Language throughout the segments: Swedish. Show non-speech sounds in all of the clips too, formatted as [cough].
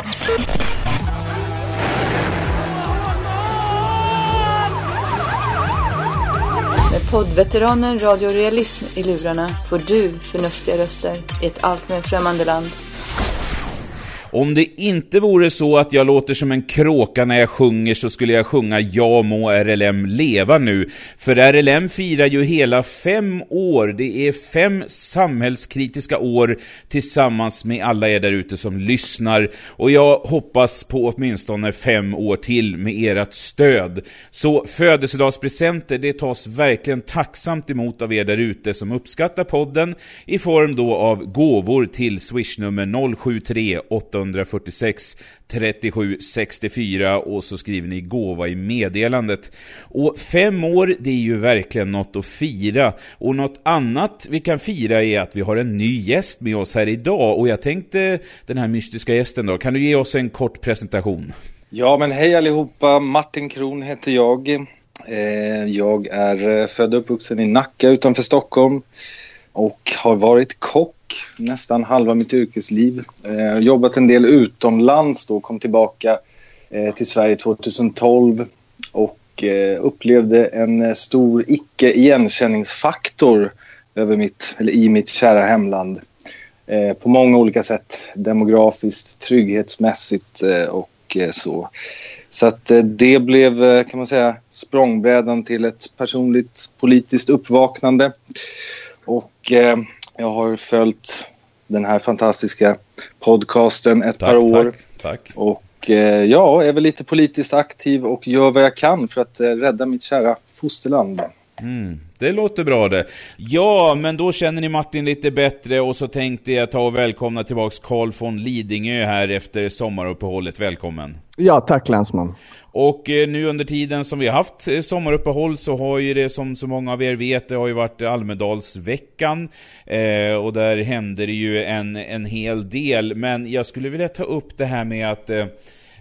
Med poddveteranen Radio Realism i lurarna får du förnuftiga röster i ett allt mer främmande land. Om det inte vore så att jag låter som en kråka när jag sjunger så skulle jag sjunga Ja må RLM leva nu. För RLM firar ju hela fem år. Det är fem samhällskritiska år tillsammans med alla er där ute som lyssnar. Och jag hoppas på åtminstone fem år till med ert stöd. Så födelsedagspresenter, det tas verkligen tacksamt emot av er där ute som uppskattar podden i form då av gåvor till swishnummer 073 146 37 64 och så skriver ni gåva i meddelandet. Och fem år, det är ju verkligen något att fira. Och något annat vi kan fira är att vi har en ny gäst med oss här idag. Och jag tänkte, den här mystiska gästen då, kan du ge oss en kort presentation? Ja, men hej allihopa. Martin Kron heter jag. Eh, jag är eh, född och uppvuxen i Nacka utanför Stockholm och har varit kock nästan halva mitt yrkesliv. Eh, jobbat en del utomlands då, kom tillbaka eh, till Sverige 2012 och eh, upplevde en eh, stor icke igenkänningsfaktor över mitt, eller i mitt kära hemland. Eh, på många olika sätt, demografiskt, trygghetsmässigt eh, och eh, så. Så att eh, det blev, eh, kan man säga, språngbrädan till ett personligt politiskt uppvaknande. Och jag har följt den här fantastiska podcasten ett tack, par år. Tack, tack. Och eh, ja, är väl lite politiskt aktiv och gör vad jag kan för att eh, rädda mitt kära fosterland. Mm, det låter bra det. Ja, men då känner ni Martin lite bättre och så tänkte jag ta och välkomna tillbaks Carl von Lidingö här efter sommaruppehållet. Välkommen! Ja, tack länsman. Och eh, nu under tiden som vi har haft eh, sommaruppehåll så har ju det som så många av er vet, det har ju varit Almedalsveckan. Eh, och där händer det ju en, en hel del. Men jag skulle vilja ta upp det här med att eh, Eh,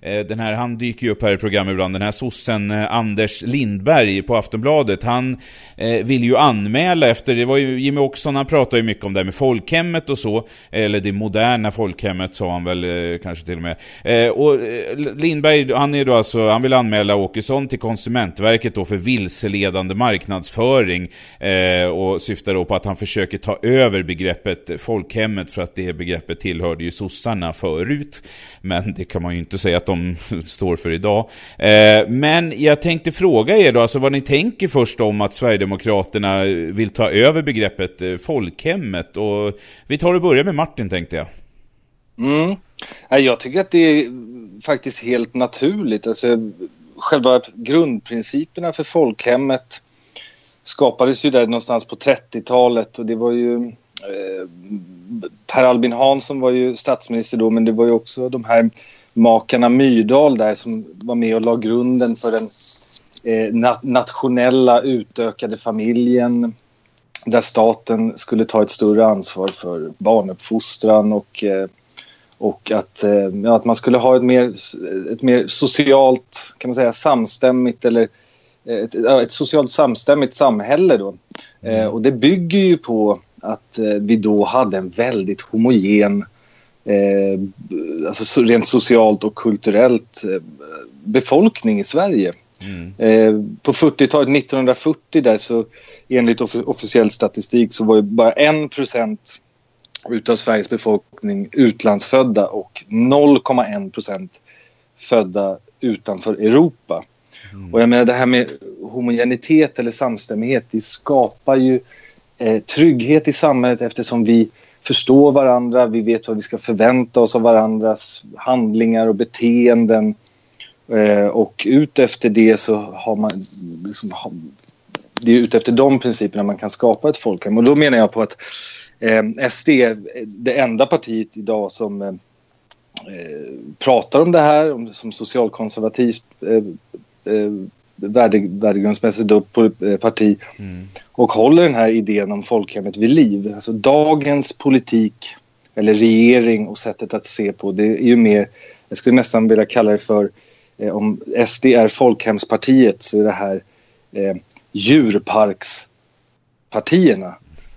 Eh, den här, han dyker ju upp här i programmet ibland, den här sossen eh, Anders Lindberg på Aftonbladet, han eh, vill ju anmäla efter, det var ju Jimmy Åkesson, han pratade ju mycket om det här med folkhemmet och så, eller det moderna folkhemmet sa han väl eh, kanske till och med. Eh, och eh, Lindberg, han är då alltså, han vill anmäla Åkesson till Konsumentverket då för vilseledande marknadsföring och syftar då på att han försöker ta över begreppet folkhemmet för att det begreppet tillhörde ju sossarna förut. Men det kan man ju inte säga att de [laughs] står för idag. Eh, men jag tänkte fråga er då, alltså vad ni tänker först om att Sverigedemokraterna vill ta över begreppet eh, folkhemmet. Och vi tar och börjar med Martin tänkte jag. Mm. Jag tycker att det är faktiskt helt naturligt. Alltså, själva grundprinciperna för folkhemmet skapades ju där någonstans på 30-talet och det var ju eh, Per Albin Hansson var ju statsminister då men det var ju också de här makarna Myrdal där som var med och la grunden för den eh, nationella utökade familjen där staten skulle ta ett större ansvar för barnuppfostran och, eh, och att, eh, ja, att man skulle ha ett mer, ett mer socialt, kan man säga, samstämmigt eller ett, ett socialt samstämmigt samhälle då. Mm. och det bygger ju på att vi då hade en väldigt homogen eh, alltså rent socialt och kulturellt eh, befolkning i Sverige. Mm. Eh, på 40-talet, 1940 där så enligt off officiell statistik så var ju bara 1 procent utav Sveriges befolkning utlandsfödda och 0,1 procent födda utanför Europa. Mm. Och jag menar det här med homogenitet eller samstämmighet det skapar ju eh, trygghet i samhället eftersom vi förstår varandra, vi vet vad vi ska förvänta oss av varandras handlingar och beteenden. Eh, och utefter det så har man... Liksom, det är utefter de principerna man kan skapa ett folkhem. Och då menar jag på att eh, SD är det enda partiet idag som eh, eh pratar om det här, som socialkonservativt eh, eh värde, värdegrundsmässigt på eh, parti mm. och håller den här idén om folkhemmet vid liv. Alltså dagens politik eller regering och sättet att se på det är ju mer, jag skulle nästan vilja kalla det för eh, om SD är folkhemspartiet så är det här eh, djurparkspartierna.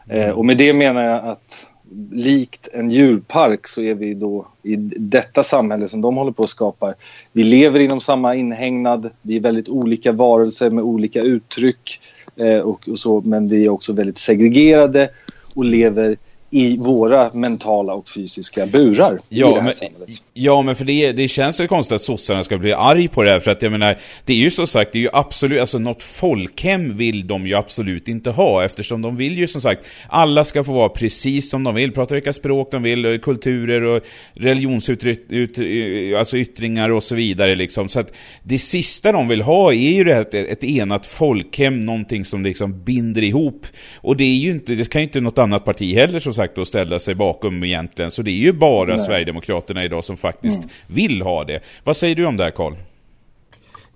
Mm. Eh, och med det menar jag att likt en djurpark så är vi då i detta samhälle som de håller på att skapa. Vi lever inom samma inhägnad, vi är väldigt olika varelser med olika uttryck eh, och, och, så, men vi är också väldigt segregerade och lever i våra mentala och fysiska burar ja, i det här men, samhället. Ja, men för det, det känns ju konstigt att sossarna ska bli arg på det här, för att jag menar, det är ju så sagt, det är ju absolut, alltså något folkhem vill de ju absolut inte ha, eftersom de vill ju som sagt, alla ska få vara precis som de vill, prata vilka språk de vill, kulturer och religionsyttringar alltså yttringar och så vidare liksom. Så att det sista de vill ha är ju det här, ett enat folkhem, någonting som liksom binder ihop. Och det är ju inte, det kan ju inte något annat parti heller som sagt sagt att ställa sig bakom egentligen. Så det är ju bara Nej. Sverigedemokraterna idag som faktiskt mm. vill ha det. Vad säger du om det här Karl?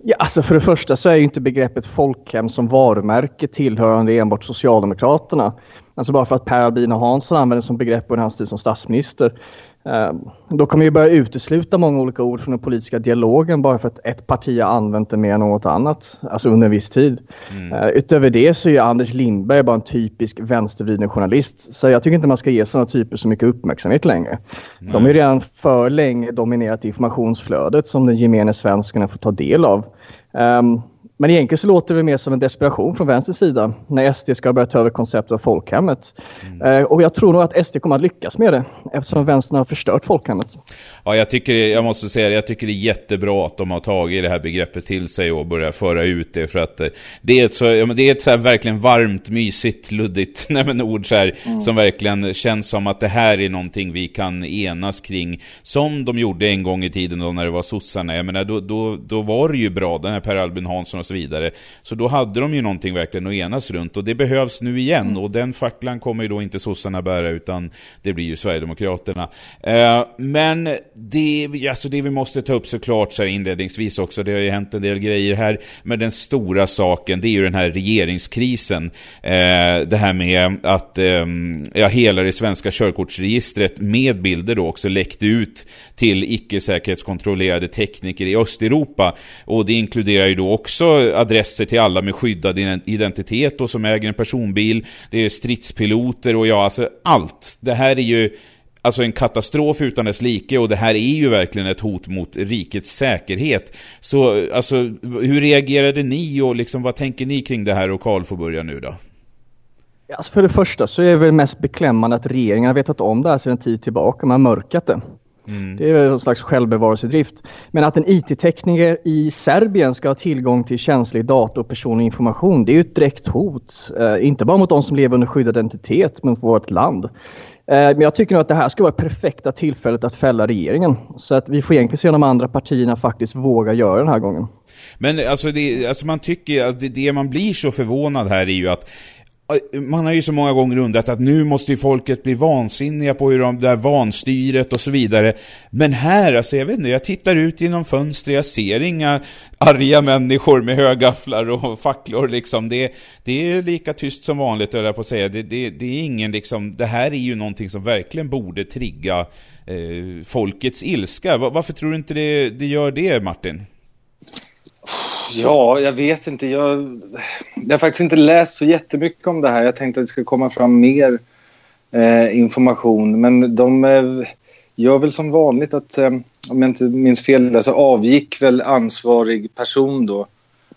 Ja, alltså för det första så är ju inte begreppet folkhem som varumärke tillhörande enbart Socialdemokraterna. Alltså bara för att Per Albin Hansson använder som begrepp under hans tid som statsminister Ehm, då kommer vi börja utesluta många olika ord från den politiska dialogen bara för att ett parti har använt det mer än något annat, alltså under en viss tid. Mm. Ehm, utöver det så är Anders Lindberg bara en typisk vänstervriden journalist. Så jag tycker inte man ska ge sådana typer så mycket uppmärksamhet längre. Mm. De har redan för länge dominerat informationsflödet som den gemene svensken får ta del av. Um, men egentligen så låter det mer som en desperation från vänster sida när SD ska börja ta över konceptet av folkhemmet. Mm. Eh, och jag tror nog att SD kommer att lyckas med det eftersom vänstern har förstört folkhemmet. Ja, jag tycker, jag måste säga det, jag tycker det är jättebra att de har tagit det här begreppet till sig och börjat föra ut det för att eh, det är ett så, det är ett så här verkligen varmt, mysigt, luddigt [laughs] nej, men ord så här, mm. som verkligen känns som att det här är någonting vi kan enas kring. Som de gjorde en gång i tiden då när det var sossarna. Jag menar, då, då, då var det ju bra, den här Per Albin Hansson och så vidare. Så då hade de ju någonting verkligen att enas runt och det behövs nu igen mm. och den facklan kommer ju då inte sossarna bära utan det blir ju Sverigedemokraterna. Eh, men det, alltså det vi måste ta upp såklart så här inledningsvis också, det har ju hänt en del grejer här, men den stora saken det är ju den här regeringskrisen. Eh, det här med att eh, ja, hela det svenska körkortsregistret med bilder då också läckte ut till icke-säkerhetskontrollerade tekniker i Östeuropa. Och det inkluderar ju då också adresser till alla med skyddad identitet och som äger en personbil. Det är stridspiloter och ja, alltså allt. Det här är ju alltså en katastrof utan dess like och det här är ju verkligen ett hot mot rikets säkerhet. Så alltså, hur reagerade ni och liksom, vad tänker ni kring det här och Karl får börja nu då? Alltså för det första så är det väl mest beklämmande att regeringen har vetat om det här sedan en tid tillbaka, man har mörkat det. Mm. Det är en slags självbevarelsedrift. Men att en IT-tekniker i Serbien ska ha tillgång till känslig data och personlig information, det är ju ett direkt hot. Eh, inte bara mot de som lever under skyddad identitet, men mot vårt land. Eh, men jag tycker nog att det här ska vara perfekta tillfället att fälla regeringen. Så att vi får egentligen se om de andra partierna faktiskt vågar göra den här gången. Men alltså, det, alltså man tycker att det, det man blir så förvånad här är ju att man har ju så många gånger undrat att nu måste ju folket bli vansinniga på hur de där vanstyret och så vidare. Men här, alltså jag vet inte, jag tittar ut genom fönstret, jag ser inga arga människor med högafflar och [laughs] facklor liksom. Det, det är lika tyst som vanligt, höll jag på att säga. Det, det, det, är ingen liksom, det här är ju någonting som verkligen borde trigga eh, folkets ilska. Varför tror du inte det, det gör det, Martin? Ja, jag vet inte. Jag, jag har faktiskt inte läst så jättemycket om det här. Jag tänkte att det ska komma fram mer eh, information. Men de eh, gör väl som vanligt att, eh, om jag inte minns fel, så alltså avgick väl ansvarig person då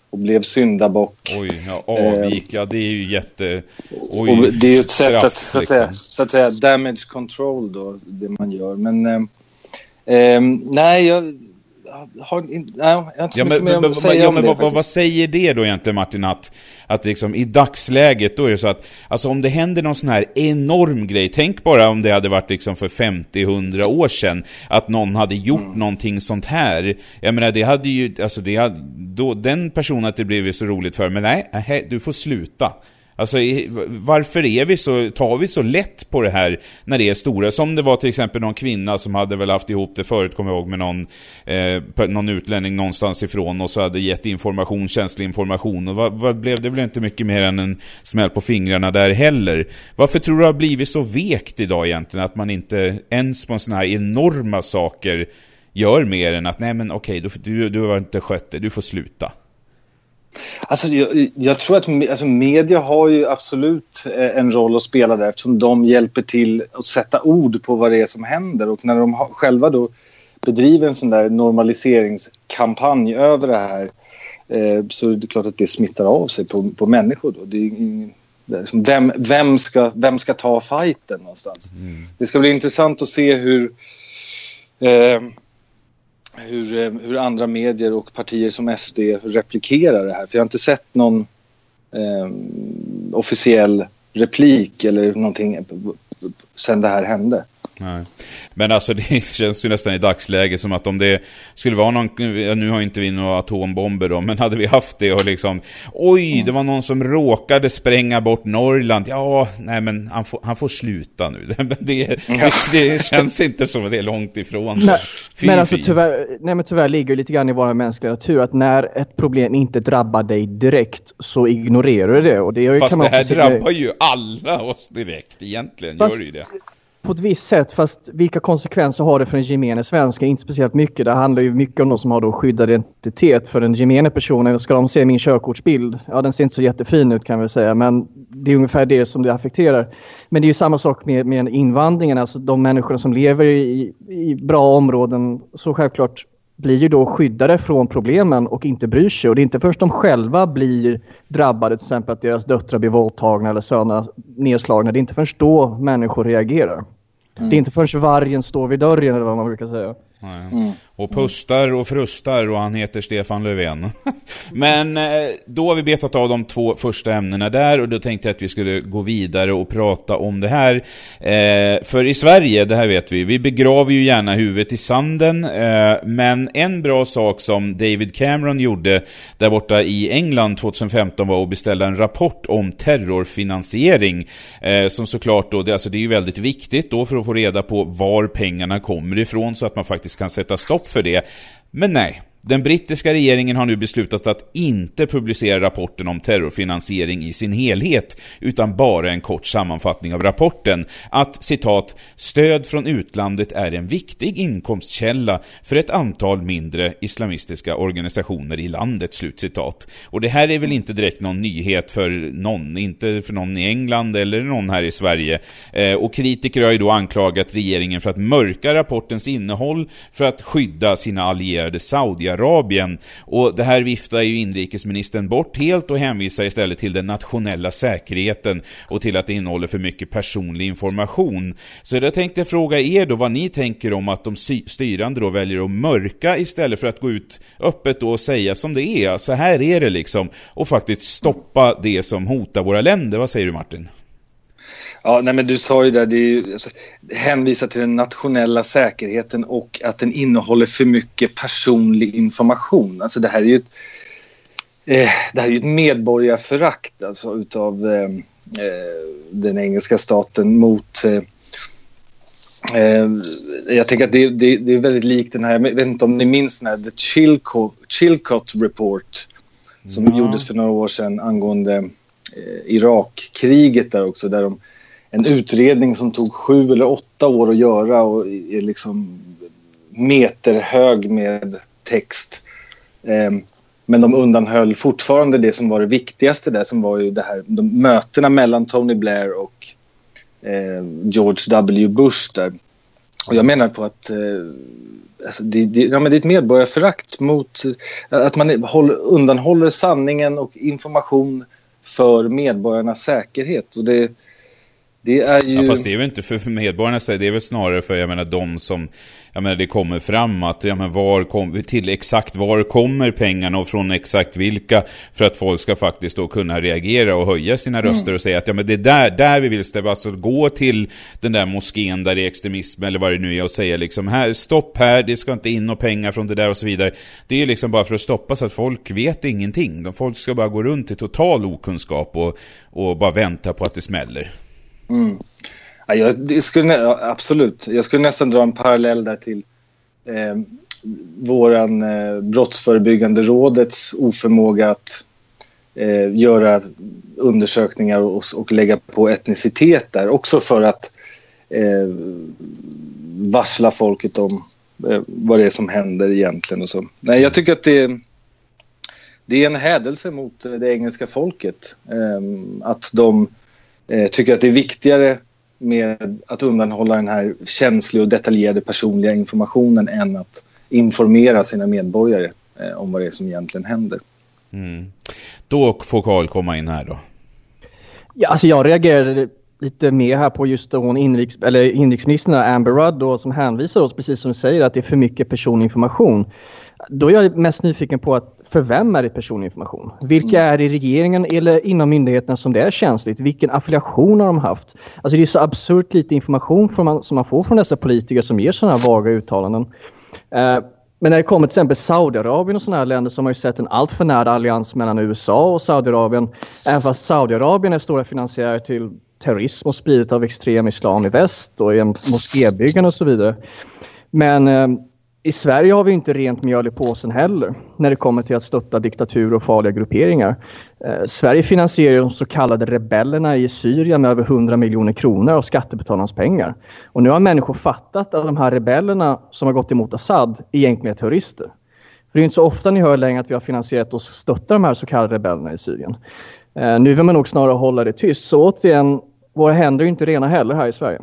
och blev syndabock. Oj, ja, avgick. ja, det är ju jätte... Oj, det är ju ett sätt att, så att, säga, liksom. så att säga, damage control då, det man gör. Men eh, eh, nej, jag har, in, nej, jag har inte så ja, mycket men, mer att säga ja, om men, det, vad, vad, säger det då egentligen Martin? Att, att liksom, i dagsläget då är det så att alltså, om det händer någon sån här enorm grej, tänk bara om det hade varit liksom för 50-100 år sedan, att någon hade gjort mm. någonting sånt här. Jag menar, det hade ju, alltså det hade, då, den personen att det blev ju så roligt för, men nej, du får sluta. Alltså varför är vi så, tar vi så lätt på det här när det är stora? Som det var till exempel någon kvinna som hade väl haft ihop det förut, kommer jag ihåg, med någon, eh, någon utlänning någonstans ifrån och så hade gett information, känslig information. Och vad, vad blev det väl inte mycket mer än en smäll på fingrarna där heller. Varför tror du det har blivit så vekt idag egentligen? Att man inte ens på sådana här enorma saker gör mer än att nej men okej, du, du, du har inte skött det, du får sluta. Alltså, jag, jag, tror att alltså, media har ju absolut eh, en roll att spela där eftersom de hjälper till att sätta ord på vad det är som händer och när de själva då bedriver en sån där normaliseringskampanj över det här eh, så är det klart att det smittar av sig på, på människor. Då. Det det är som, vem, vem, ska, vem ska ta fighten någonstans? Mm. Det ska bli intressant att se hur eh, hur, eh, hur andra medier och partier som SD replikerar det här. För jag har inte sett någon eh, officiell replik eller någonting sen det här hände. Nej. Men alltså [laughs] det känns ju nästan i dagsläget som att om det skulle vara någon, nu har inte vi några atombomber då, men hade vi haft det och liksom, oj, mm. det var någon som råkade spränga bort Norrland, ja, nej men han får, han får sluta nu. [laughs] det, det, det, känns inte som att det är långt ifrån. Nej, men alltså tyvärr, nej men tyvärr ligger lite grann i vår mänskliga natur att när ett problem inte drabbar dig direkt så ignorerar du det. Och det Fast det här drabbar ju alla oss direkt egentligen, Fast, gör det ju det på ett visst sätt, fast vilka konsekvenser har det för den gemene svensken? Inte speciellt mycket. Det handlar ju mycket om de som har då skyddad identitet. För den gemene personen, ska de se min körkortsbild? Ja, den ser inte så jättefin ut kan vi säga, men det är ungefär det som det affekterar. Men det är ju samma sak med, med invandringen, alltså de människorna som lever i, i bra områden. Så självklart blir ju då skyddade från problemen och inte bryr sig. Och det är inte först de själva blir drabbade, till exempel att deras döttrar blir våldtagna eller söner nedslagna. Det är inte först då människor reagerar. Mm. Det är inte först vargen står vid dörren eller vad man brukar säga. Mm. Och pustar och frustar och han heter Stefan Löfven. [laughs] Men eh, då har vi betat av de två första ämnena där och då tänkte jag att vi skulle gå vidare och prata om det här. Eh, för i Sverige, det här vet vi, vi begraver ju gärna huvudet i sanden. Eh, men en bra sak som David Cameron gjorde där borta i England 2015 var att beställa en rapport om terrorfinansiering. Som såklart då, alltså det är ju väldigt viktigt då för att få reda på var pengarna kommer ifrån så att man faktiskt kan sätta stopp för det. Men nej, den brittiska regeringen har nu beslutat att inte publicera rapporten om terrorfinansiering i sin helhet, utan bara en kort sammanfattning av rapporten. Att, citat, stöd från utlandet är en viktig inkomstkälla för ett antal mindre islamistiska organisationer i landet, slutcitat. Och det här är väl inte direkt någon nyhet för någon, inte för någon i England eller någon här i Sverige. Eh, och kritiker har ju då anklagat regeringen för att mörka rapportens innehåll för att skydda sina allierade Saudi Saudiarabien. Och det här viftar ju inrikesministern bort helt och hänvisar istället till den nationella säkerheten och till att det innehåller för mycket personlig information. Så jag tänkte fråga er då vad ni tänker om att de styrande då väljer att mörka istället för att gå ut öppet då och säga som det är. Så här är det liksom. Och faktiskt stoppa det som hotar våra länder. Vad säger du Martin? Ja, nej men du sa ju där, det är, alltså, hänvisar till den nationella säkerheten och att den innehåller för mycket personlig information. Alltså det här är ju ett, eh, det här är ett medborgarförakt alltså, utav eh, eh, den engelska staten mot eh, eh, jag tänker att det, det, det, är väldigt likt den här, jag vet inte om ni minns den här The Chilcot, Chilcot Report som mm. gjordes för några år sedan angående eh, Irakkriget där också där de en utredning som tog sju eller åtta år att göra och är liksom meterhög med text. Ehm, men de undanhöll fortfarande det som var det viktigaste där som var ju det här, de mötena mellan Tony Blair och ehm, George W. Bush där. Och jag menar på att eh, alltså det, det, ja, men det är ett medborgarförakt mot att man håll, undanhåller sanningen och information för medborgarnas säkerhet. Och det, det är ju... Ja, fast det är väl inte för medborgarna det är väl snarare för jag menar, de som, jag menar, det kommer fram att, ja men var kom, till exakt var kommer pengarna och från exakt vilka, för att folk ska faktiskt då kunna reagera och höja sina mm. röster och säga att ja men det är där, där vi vill ställa, alltså gå till den där moskén där det är extremism eller vad det nu är och säga liksom, här, stopp här, det ska inte in några pengar från det där och så vidare. Det är liksom bara för att stoppa så att folk vet ingenting. Folk ska bara gå runt i total okunskap och, och bara vänta på att det smäller. Mm. Ja, jag, skulle, absolut. Jag skulle nästan dra en parallell där till eh, våran eh, brottsförebyggande rådets oförmåga att eh, göra undersökningar och, och lägga på etnicitet där. Också för att eh, varsla folket om eh, vad det är som händer egentligen och så. Nej, jag tycker att det, det är en hädelse mot det engelska folket. eh, att de eh, tycker att det är viktigare med att undanhålla den här känsliga och detaljerade personliga informationen än att informera sina medborgare eh, om vad det är som egentligen händer. Mm. Då får Karl komma in här då. Ja, alltså jag reagerade lite mer här på just hon inriks, eller inrikesministern Amber Rudd då, som hänvisar oss, precis som du säger, att det är för mycket personlig information. Då är jag mest nyfiken på att för vem är det personlig information? Vilka är det i regeringen eller inom myndigheterna som det är känsligt? Vilken affiliation har de haft? Alltså det är så absurt lite information man, som man får från dessa politiker som ger sådana här vaga uttalanden. Uh, men när det kommer till exempel Saudiarabien och sådana här länder som har ju sett en alltför nära allians mellan USA och Saudiarabien. Även fast Saudiarabien är stora finansiärer till terrorism och spridet av extrem islam i väst och moskébyggande och så vidare. Men eh, i Sverige har vi inte rent mjöl i påsen heller när det kommer till att stötta diktatur och farliga grupperingar. Eh, Sverige finansierar de så kallade rebellerna i Syrien med över 100 miljoner kronor av skattebetalarnas pengar. Och nu har människor fattat att de här rebellerna som har gått emot Assad egentligen är terrorister. För det är inte så ofta ni hör längre att vi har finansierat och stöttat de här så kallade rebellerna i Syrien. Eh, nu vill man nog snarare hålla det tyst. Så återigen, våra händer är inte rena heller här i Sverige.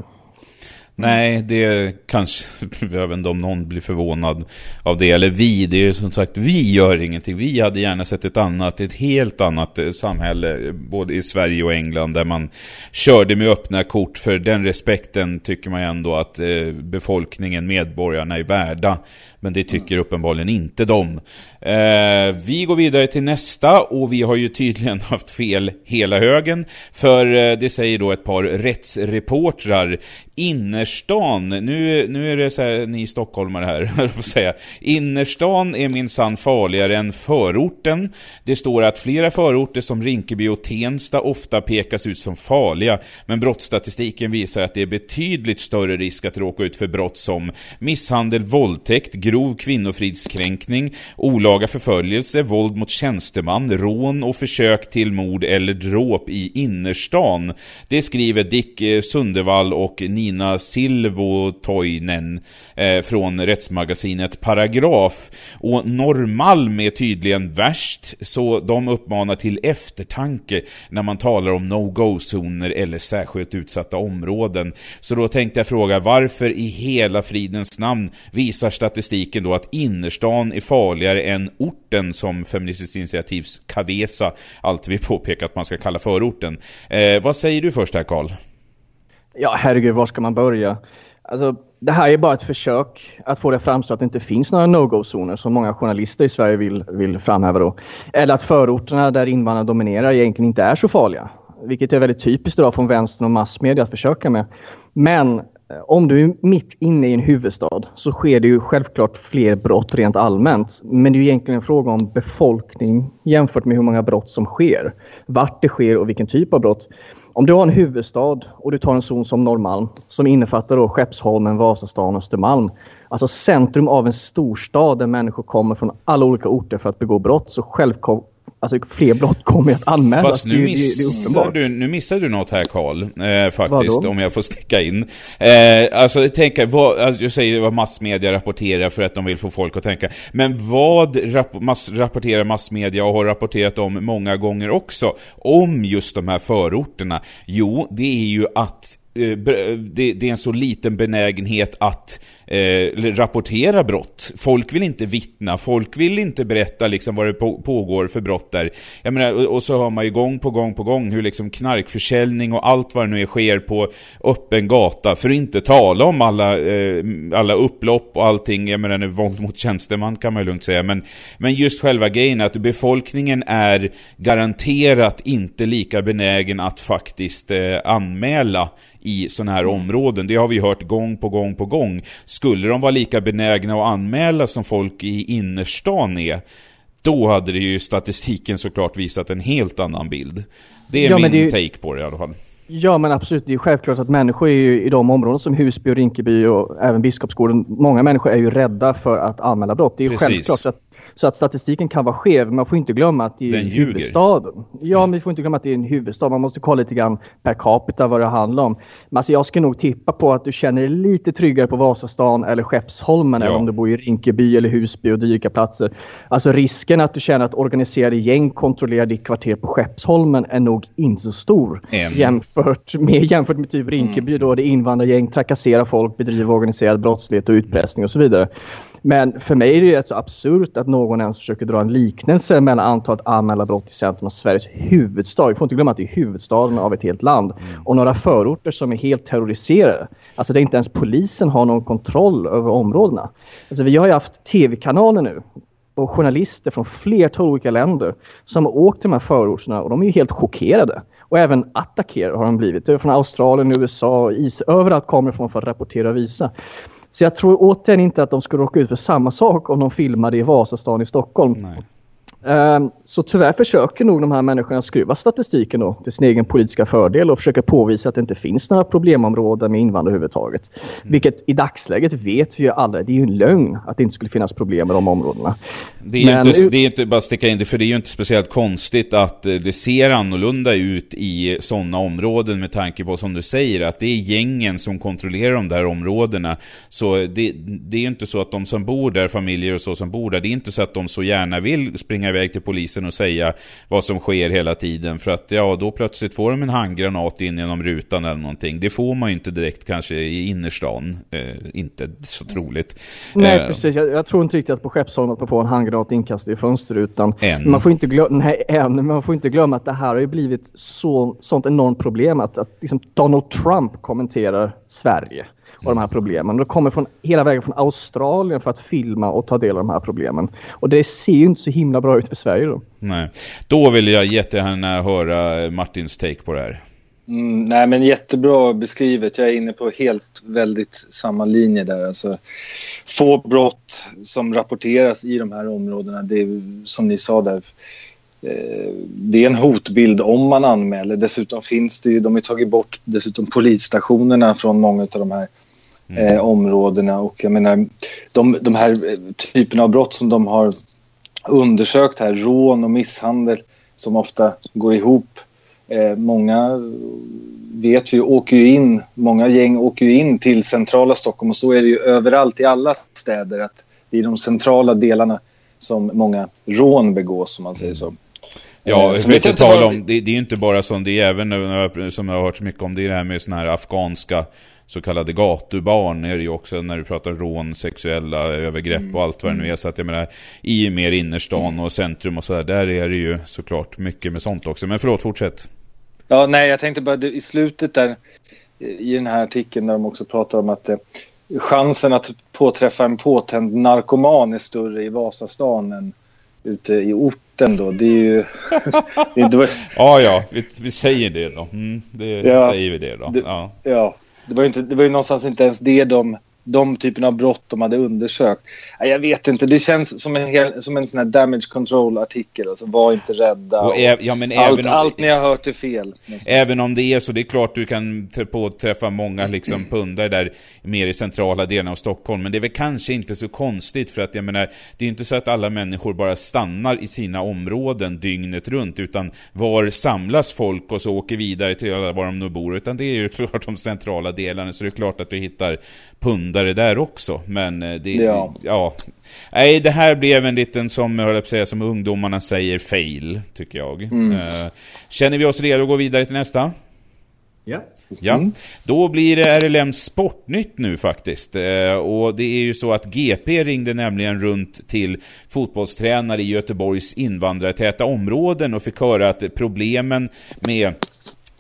Nej, det kanske, [laughs] jag vet inte om någon blir förvånad av det. Eller vi, det är ju som sagt, vi gör ingenting. Vi hade gärna sett ett annat, ett helt annat eh, samhälle, både i Sverige och England, där man körde med öppna kort. För den respekten tycker man ändå att eh, befolkningen, medborgarna är värda. Men det tycker uppenbarligen inte de. Eh, vi går vidare till nästa och vi har ju tydligen [laughs] haft fel hela högen. För eh, det säger då ett par rättsreportrar. Innerstan, nu, nu är det så här, ni stockholmare här, [laughs] på säga. Innerstan är minsann farligare än förorten. Det står att flera förorter som Rinkeby och Tensta ofta pekas ut som farliga. Men brottsstatistiken visar att det är betydligt större risk att råka ut för brott som misshandel, våldtäkt, grov kvinnofridskränkning, olaga förföljelse, våld mot tjänsteman, rån och försök till mord eller dråp i innerstan. Det skriver Dick Sundervall Sundevall och Nina Silvotoinen eh, från rättsmagasinet Paragraf. Och Norrmalm är tydligen värst, så de uppmanar till eftertanke när man talar om no-go-zoner eller särskilt utsatta områden. Så då tänkte jag fråga, varför i hela fridens namn visar statistik kritiken då att innerstan är farligare än orten som Feministiskt initiativs Kavesa alltid vill påpeka att man ska kalla förorten. Eh, vad säger du först här Karl? Ja herregud, var ska man börja? Alltså, det här är bara ett försök att få det framstå att det inte finns några no-go-zoner som många journalister i Sverige vill, vill framhäva då. Eller att förorterna där invandrare dominerar egentligen inte är så farliga. Vilket är väldigt typiskt idag från vänstern och massmedia att försöka med. Men Eh, om du är mitt inne i en huvudstad så sker det ju självklart fler brott rent allmänt. Men det är ju egentligen en fråga om befolkning jämfört med hur många brott som sker. Vart det sker och vilken typ av brott. Om du har en huvudstad och du tar en zon som Norrmalm som innefattar då Skeppsholmen, Vasastan och Östermalm. Alltså centrum av en storstad där människor kommer från alla olika orter för att begå brott. Så självklart Alltså fler brott kommer att anmälas. Fast nu, det, det du, nu missar du något här Karl, eh, faktiskt, om jag får sticka in. Eh, alltså tänk, vad, alltså, jag säger vad massmedia rapporterar för att de vill få folk att tänka. Men vad rap mass, rapporterar massmedia och har rapporterat om många gånger också, om just de här förorterna? Jo, det är ju att Eh, det, det är en så liten benägenhet att eh, rapportera brott. Folk vill inte vittna, folk vill inte berätta liksom vad det på, pågår för brott där. Jag menar, och, och, så har man ju gång på gång på gång hur liksom knarkförsäljning och allt vad det nu är sker på öppen gata. För att inte tala om alla, eh, alla upplopp och allting. Jag menar, nu, våld mot tjänsteman kan man ju lugnt säga. Men, men just själva grejen att befolkningen är garanterat inte lika benägen att faktiskt eh, anmäla i sådana här områden. Det har vi hört gång på gång på gång. Skulle de vara lika benägna att anmäla som folk i innerstan är, då hade det ju statistiken såklart visat en helt annan bild. Det är ja, min det take på det i alla fall. Ja men absolut, det är självklart att människor ju i de områden som Husby och Rinkeby och även Biskopsgården, många människor är ju rädda för att anmäla brott. Det är Precis. självklart att Så att statistiken kan vara skev, man får inte glömma att det är huvudstaden. Ja, men vi får inte glömma att det är en huvudstad. Man måste kolla lite grann per capita vad det handlar om. Men alltså jag skulle nog tippa på att du känner dig lite tryggare på Vasastan eller Skeppsholmen Ja. än om du bor i Rinkeby eller Husby och dylika platser. Alltså risken att du känner att organiserade gäng kontrollerar ditt kvarter på Skeppsholmen är nog inte så stor. Jämfört med, jämfört med typ Rinkeby då det invandrargäng trakasserar folk, bedriver organiserad brottslighet och utpressning och så vidare. Men för mig är det rätt så absurt att någon ens försöker dra en liknelse mellan antalet anmälda brott i centrum av Sveriges huvudstad. Vi får inte glömma att det är huvudstaden av ett helt land. Och några förorter som är helt terroriserade. Alltså det är inte ens polisen har någon kontroll över områdena. Alltså vi har ju haft tv-kanaler nu och journalister från flertal olika länder som har åkt till de här förorterna och de är ju helt chockerade. Och även attackerade har de blivit. Det är från Australien, USA, is, överallt kommer från för att rapportera och visa. Så jag tror återigen inte att de skulle råka ut för samma sak om de filmade i Vasastan i Stockholm. Nej. Ehm, Så tyvärr försöker nog de här människorna skruva statistiken då till sin egen politiska fördel och försöka påvisa att det inte finns några problemområden med invandrare överhuvudtaget. Vilket i dagsläget vet vi ju alla, det är ju en lögn att det inte skulle finnas problem med de områdena. Det är, Men- inte, det är inte bara sticka in det, för det är ju inte speciellt konstigt att eh, det ser annorlunda ut i sådana områden med tanke på, som du säger, att det är gängen som kontrollerar de där områdena. Så det, det är ju inte så att de som bor där, familjer och så som bor där, det är inte så att de så gärna vill springa iväg till polisen och säga vad som sker hela tiden. För att ja, då plötsligt får de en handgranat in genom rutan eller någonting. Det får man ju inte direkt kanske i innerstan. Eh, inte så troligt. Nej Eh, precis, jag, jag tror inte riktigt att på Skeppsholmen att man får en handgranat inkastad i fönsterrutan. Än. Man får inte glömma, nej, än, men man får inte glömma att det här har ju blivit så, sånt enormt problem att, att liksom Donald Trump kommenterar Sverige och de här problemen. Och det kommer från, hela vägen från Australien för att filma och ta del av de här problemen. Och det ser ju inte så himla bra ut för Sverige då. Nej. Då vill jag jättegärna höra Martins take på det här. Mm, nej, men jättebra beskrivet. Jag är inne på helt väldigt samma linje där. Alltså, få brott som rapporteras i de här områdena. Det är som ni sa där. eh, Det är en hotbild om man anmäler. Dessutom finns det ju, de har tagit bort dessutom polisstationerna från många av de här Mm. eh, områdena. Och jag menar, de, de här eh, typerna av brott som de har undersökt här, rån och misshandel som ofta går ihop. Eh, många vet vi åker ju in, många gäng åker ju in till centrala Stockholm och så är det ju överallt i alla städer att det är i de centrala delarna som många rån begås om man säger så. Ja, Eh, för inte vad- om, det, det är ju inte bara sånt, det är även, som jag har hört så mycket om, det är det här med såna här afghanska så kallade gatubarn är det ju också när du pratar rån, sexuella övergrepp Mm. och allt vad det nu är. Så att jag menar, i mer innerstan och centrum och sådär, där är det ju såklart mycket med sånt också. Men förlåt, fortsätt. Ja, nej, jag tänkte bara i slutet där i den här artikeln där de också pratar om att eh, chansen att påträffa en påtänd narkoman är större i Vasastan än ute i orten då. Det är ju... det, [laughs] det var, Ja, ja, vi, vi säger det då. Mm, det Ja. säger vi det då. Det- Ja. ja, det var, ju inte, det var ju någonstans inte ens det de, de typen av brott de hade undersökt. Jag vet inte, det känns som en, hel, som en sån här damage control-artikel. Alltså, var inte rädda. Och ä- ja, allt, om- allt ni har hört är fel. Även om det är så, det är klart du kan trä- påträffa många liksom [clears throat] pundare där mer i centrala delen av Stockholm, men det är väl kanske inte så konstigt för att jag menar, det är inte så att alla människor bara stannar i sina områden dygnet runt, utan var samlas folk och så åker vidare till var de nu bor, utan det är ju [laughs] klart de centrala delarna, så det är klart att du hittar pundare där också, men eh, det, Ja. det ja. Nej, det här blev en liten, som jag säga, som ungdomarna säger, fail, tycker jag. Eh, känner vi oss redo att gå vidare till nästa? Ja. Ja, då blir det RLM Sportnytt nu faktiskt. Eh, och det är ju så att GP ringde nämligen runt till fotbollstränare i Göteborgs invandrartäta områden och fick höra att problemen med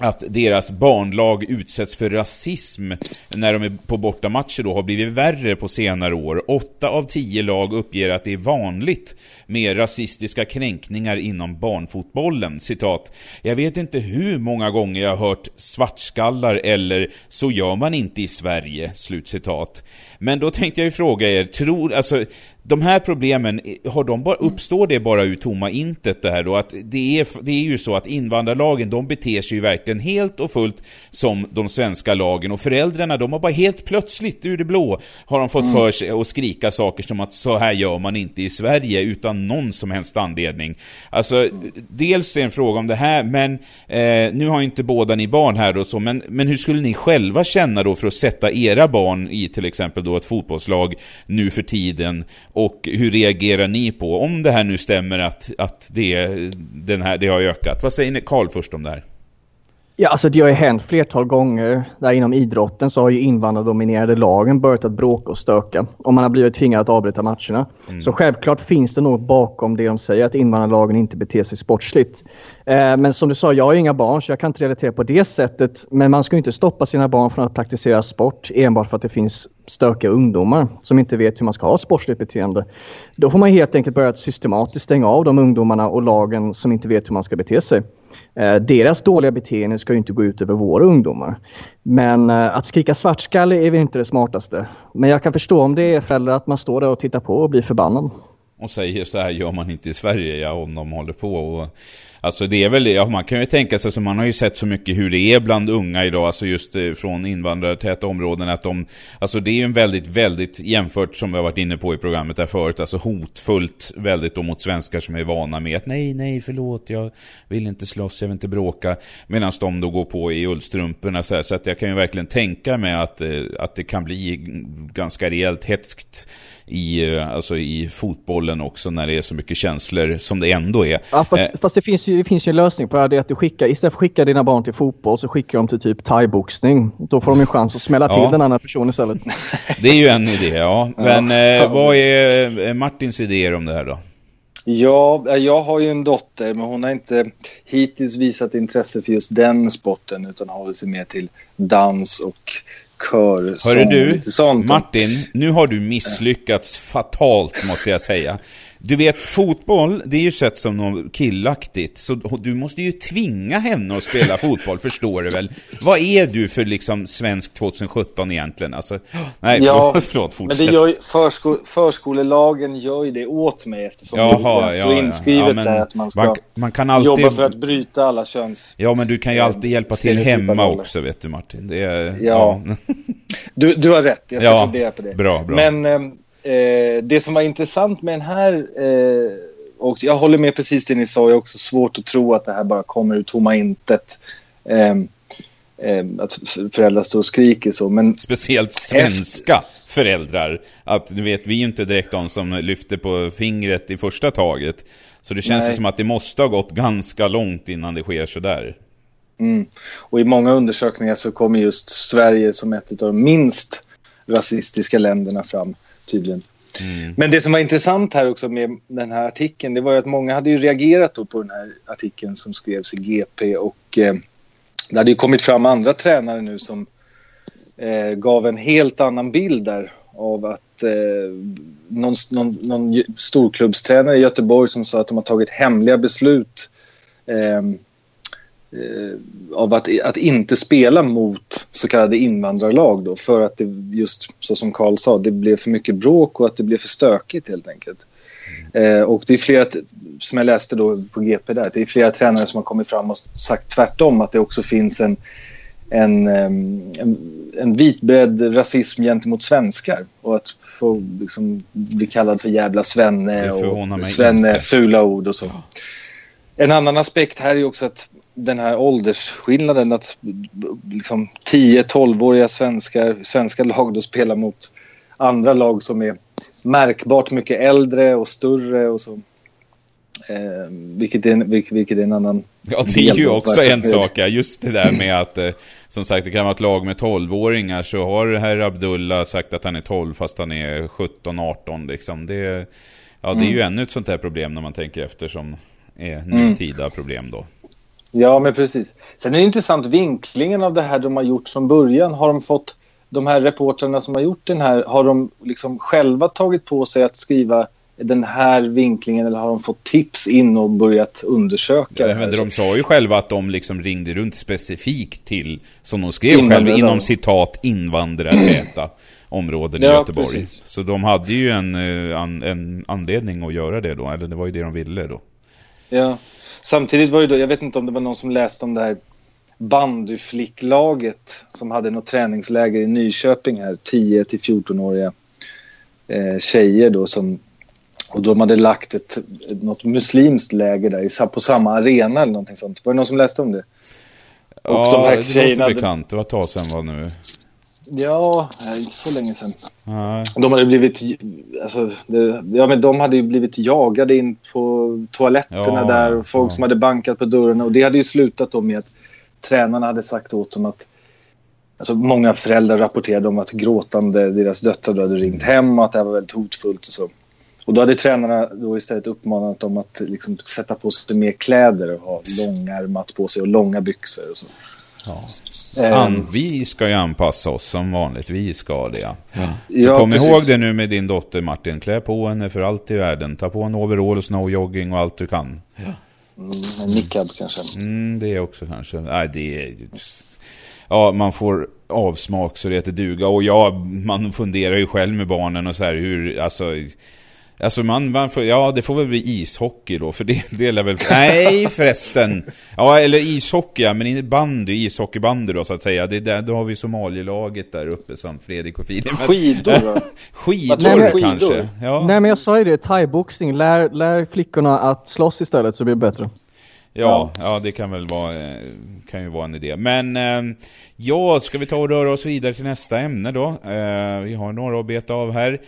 att deras barnlag utsätts för rasism när de är på bortamatcher då har blivit värre på senare år. Åtta av tio lag uppger att det är vanligt med rasistiska kränkningar inom barnfotbollen. Citat. Jag vet inte hur många gånger jag har hört svartskallar eller så gör man inte i Sverige. Slut citat. Men då tänkte jag ju fråga er, tror, alltså de här problemen, har de bara, uppstår det bara ur tomma intet det här då? Att det, är, det är ju så att invandrarlagen, de beter sig ju verkligen helt och fullt som de svenska lagen och föräldrarna, de har bara helt plötsligt ur det blå har de fått mm. för sig att skrika saker som att så här gör man inte i Sverige utan någon som helst anledning. Alltså, dels är en fråga om det här, men eh, nu har inte båda ni barn här då så, men, men hur skulle ni själva känna då för att sätta era barn i till exempel då ett fotbollslag nu för tiden och hur reagerar ni på, om det här nu stämmer att, att det, den här, det har ökat? Vad säger ni, Karl först om det här? Ja, alltså det har ju hänt flertal gånger där inom idrotten så har ju invandrardominerade lagen börjat att bråka och stöka och man har blivit tvingad att avbryta matcherna. Mm. Så självklart finns det något bakom det de säger att invandrarlagen inte beter sig sportsligt. Eh, men som du sa, jag har inga barn så jag kan inte relatera på det sättet. Men man ska inte stoppa sina barn från att praktisera sport enbart för att det finns stökiga ungdomar som inte vet hur man ska ha sportsligt beteende. Då får man helt enkelt börja att systematiskt stänga av de ungdomarna och lagen som inte vet hur man ska bete sig. Eh, deras dåliga beteende ska ju inte gå ut över våra ungdomar. Men eh, att skrika svartskalle är väl inte det smartaste. Men jag kan förstå om det är föräldrar att man står där och tittar på och blir förbannad. Och säger så här gör man inte i Sverige, ja, om de håller på och Alltså det är väl, ja, man kan ju tänka sig, så man har ju sett så mycket hur det är bland unga idag, alltså just eh, från invandrartäta områden, att de, alltså det är ju en väldigt, väldigt jämfört som vi har varit inne på i programmet där förut, alltså hotfullt väldigt då mot svenskar som är vana med att nej, nej, förlåt, jag vill inte slåss, jag vill inte bråka, medan de då går på i ullstrumporna så här, så att jag kan ju verkligen tänka mig att, eh, att det kan bli ganska rejält hetskt i, eh, alltså i fotbollen också när det är så mycket känslor som det ändå är. Ja, fast, eh. fast det, finns ju, det finns ju en lösning på det. Det är att du skickar, istället för att skicka dina barn till fotboll så skickar de till typ thaiboxning. Då får de en chans att smälla till den andra personen istället. [laughs] Det är ju en idé, ja. Men ja. Eh, vad är eh, Martins idéer om det här då? Ja, jag har ju en dotter men hon har inte hittills visat intresse för just den sporten utan har hållit sig mer till dans och kör, Hörru du, Martin, nu har du misslyckats fatalt måste jag säga. Du vet, fotboll, det är ju sett som något killaktigt. Så du måste ju tvinga henne att spela fotboll, förstår du väl? Vad är du för liksom svensk 2017 egentligen? Alltså, nej, ja, förlåt, förlåt fortsätt. Men det gör ju, försko, förskolelagen gör ju det åt mig eftersom Jaha, det står ja, inskrivet ja, där att man ska man, man kan alltid... jobba för att bryta alla köns... Ja, men du kan ju alltid hjälpa till hemma också, vet du Martin. Är, ja. ja. Du, du har rätt, jag ska ja, fundera på det. Bra, bra. Men... Eh, det som var intressant med den här, eh, och jag håller med precis det ni sa, jag är också svårt att tro att det här bara kommer ur tomma intet. Eh, att föräldrar står och skriker så. Men Speciellt svenska efter... föräldrar. Att du vet, vi är ju inte direkt de som lyfter på fingret i första taget. Så det känns som att det måste ha gått ganska långt innan det sker sådär. Mm. Och i många undersökningar så kommer just Sverige som ett av de minst rasistiska länderna fram tydligen. Mm. Men det som var intressant här också med den här artikeln, det var ju att många hade ju reagerat då på den här artikeln som skrevs i GP och eh, det hade ju kommit fram andra tränare nu som eh, gav en helt annan bild där av att eh, någon, någon, någon storklubbstränare i Göteborg som sa att de har tagit hemliga beslut eh, eh, av att, att inte spela mot så kallade invandrarlag då för att det just så som Karl sa, det blev för mycket bråk och att det blev för stökigt helt enkelt. Eh, och det är flera, som jag läste då på GP där, det är flera tränare som har kommit fram och sagt tvärtom att det också finns en en, en, en vitbredd rasism gentemot svenskar och att få liksom, bli kallad för jävla svenne och svenne, fula ord och så. En annan aspekt här är också att den här åldersskillnaden att liksom 10-12-åriga svenskar, svenska lag då spelar mot andra lag som är märkbart mycket äldre och större och så. Eh, vilket, är, vilket, vilket är en annan Ja, det är ju också en sak, just det där med [clears throat] att eh, som sagt, det kan vara ett lag med 12-åringar så har herr Abdullah sagt att han är 12 fast han är 17-18 liksom. Det, ja, det är ju mm. ännu ett sånt här problem när man tänker efter som är nutida mm. problem då. Ja, men precis. Sen är det intressant vinklingen av det här de har gjort från början. Har de fått, de här reportrarna som har gjort den här, har de liksom själva tagit på sig att skriva den här vinklingen eller har de fått tips in och börjat undersöka? Ja, men de sa ju själva att de liksom ringde runt specifikt till, som de skrev själva, inom citat, invandrartäta [clears throat] områden ja, i Göteborg. Precis. Så de hade ju en, eh, en anledning att göra det då, eller det var ju det de ville då. Ja, samtidigt var det då, jag vet inte om det var någon som läste om det här bandyflicklaget som hade något träningsläger i Nyköping här, 10 till 14-åriga eh, tjejer då som och de hade lagt ett, något muslimskt läger där på samma arena eller någonting sånt. Var det någon som läste om det? Och ja, de här det låter bekant. Det var ett tag sedan var nu. Ja, inte så länge sedan. Nej. De hade blivit, alltså, det, ja men de hade ju blivit jagade in på toaletterna ja, där och folk ja. som hade bankat på dörrarna och det hade ju slutat då med att tränarna hade sagt åt dem att Alltså många föräldrar rapporterade om att gråtande deras döttrar hade ringt hem och att det var väldigt hotfullt och så. Och då hade tränarna då istället uppmanat dem att liksom sätta på sig mer kläder och ha långärmat på sig och långa byxor och så. Ja. Um, vi ska ju anpassa oss som vanligt. Vi ska det ja. Så ja, kom precis. ihåg det nu med din dotter Martin. Klä på henne för allt i världen. Ta på en overall och snowjogging och allt du kan. Ja. Mm, en niqab kanske. Mm, det också kanske. Nej, det är... Ja, man får avsmak så det heter duga. Och ja, man funderar ju själv med barnen och så här hur, alltså Alltså man, man får, ja det får väl bli ishockey då, för det delar väl... Nej förresten! Ja, eller ishockey, ja, men bandy, ishockeybandy då så att säga. Det där, då har vi Somalielaget där uppe som Fredrik och Filip. Skidor då? skidor Nej, kanske? Ja. Nej men jag sa ju det, thaiboxning. Lär, lär flickorna att slåss istället så blir det bättre. Ja, ja, det kan väl vara, eh, kan ju vara en idé. Men eh, ja, ska vi ta och röra oss vidare till nästa ämne då? Eh, vi har några att beta av här.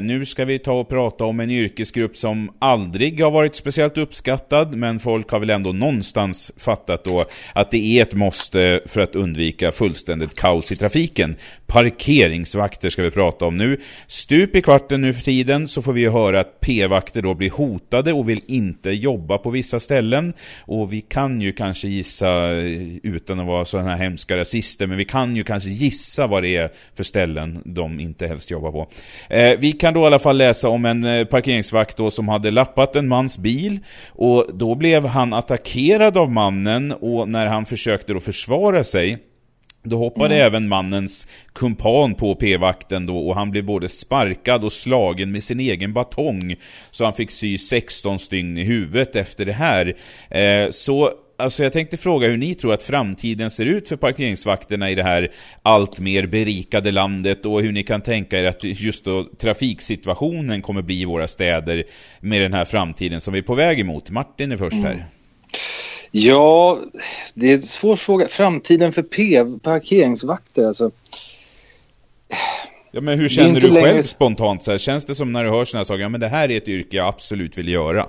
Nu ska vi ta och prata om en yrkesgrupp som aldrig har varit speciellt uppskattad, men folk har väl ändå någonstans fattat då att det är ett måste för att undvika fullständigt kaos i trafiken. Parkeringsvakter ska vi prata om nu. Stup i kvarten nu för tiden så får vi höra att p-vakter då blir hotade och vill inte jobba på vissa ställen. Och vi kan ju kanske gissa, eh, utan att vara sådana här hemska rasister, men vi kan ju kanske gissa vad det är för ställen de inte helst jobbar på. Eh, vi kan då i alla fall läsa om en eh, parkeringsvakt då som hade lappat en mans bil och då blev han attackerad av mannen och när han försökte då försvara sig då hoppade mm. även mannens kumpan på p-vakten då och han blev både sparkad och slagen med sin egen batong. Så han fick sy 16 stygn i huvudet efter det här. Eh, så Alltså jag tänkte fråga hur ni tror att framtiden ser ut för parkeringsvakterna i det här allt mer berikade landet och hur ni kan tänka er att just då trafiksituationen kommer bli i våra städer med den här framtiden som vi är på väg emot. Martin är först här. Mm. Ja, det är en svår fråga. Framtiden för P parkeringsvakter alltså. Ja, men hur känner du själv spontant? Så här? Känns det som när du hör sådana här saker, ja men det här är ett yrke jag absolut vill göra?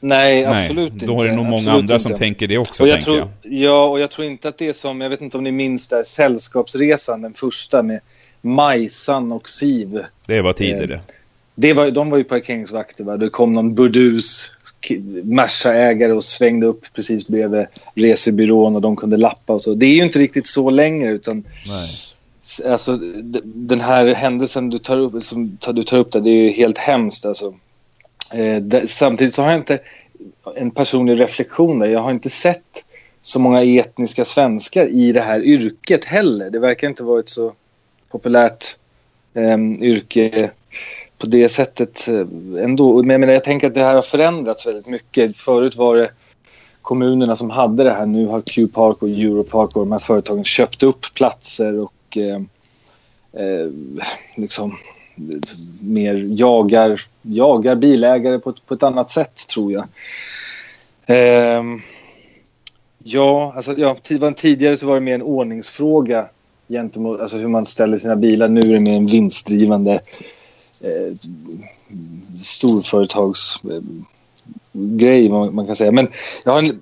Nej, absolut inte. Då är det nog många andra inte. som tänker det också, och jag tror, jag. Ja, och jag tror inte att det är som, jag vet inte om ni minns där, Sällskapsresan, den första med Majsan och Siv. Det var tidigare. Eh, det var, de var ju parkeringsvakter. Va? Det kom någon burdus Merca-ägare och svängde upp precis bredvid resebyrån och de kunde lappa och så. Det är ju inte riktigt så längre utan Nej. Alltså, den här händelsen du tar upp, som du tar upp där, det är ju helt hemskt. Alltså. Eh, samtidigt så har jag inte en personlig reflektion där. Jag har inte sett så många etniska svenskar i det här yrket heller. Det verkar inte vara ett så populärt eh, yrke på det sättet eh, ändå. Men jag, menar, jag tänker att det här har förändrats väldigt mycket. Förut var det kommunerna som hade det här. Nu har Q-Park och Europark och de här företagen köpt upp platser och eh, eh, liksom mer jagar, jagar bilägare på, på ett annat sätt tror jag. Eh, ja, alltså, ja, tidigare så var det mer en ordningsfråga gentemot alltså hur man ställer sina bilar. Nu är det mer en vinstdrivande eh, storföretagsgrej, eh, man, kan säga. Men jag har en,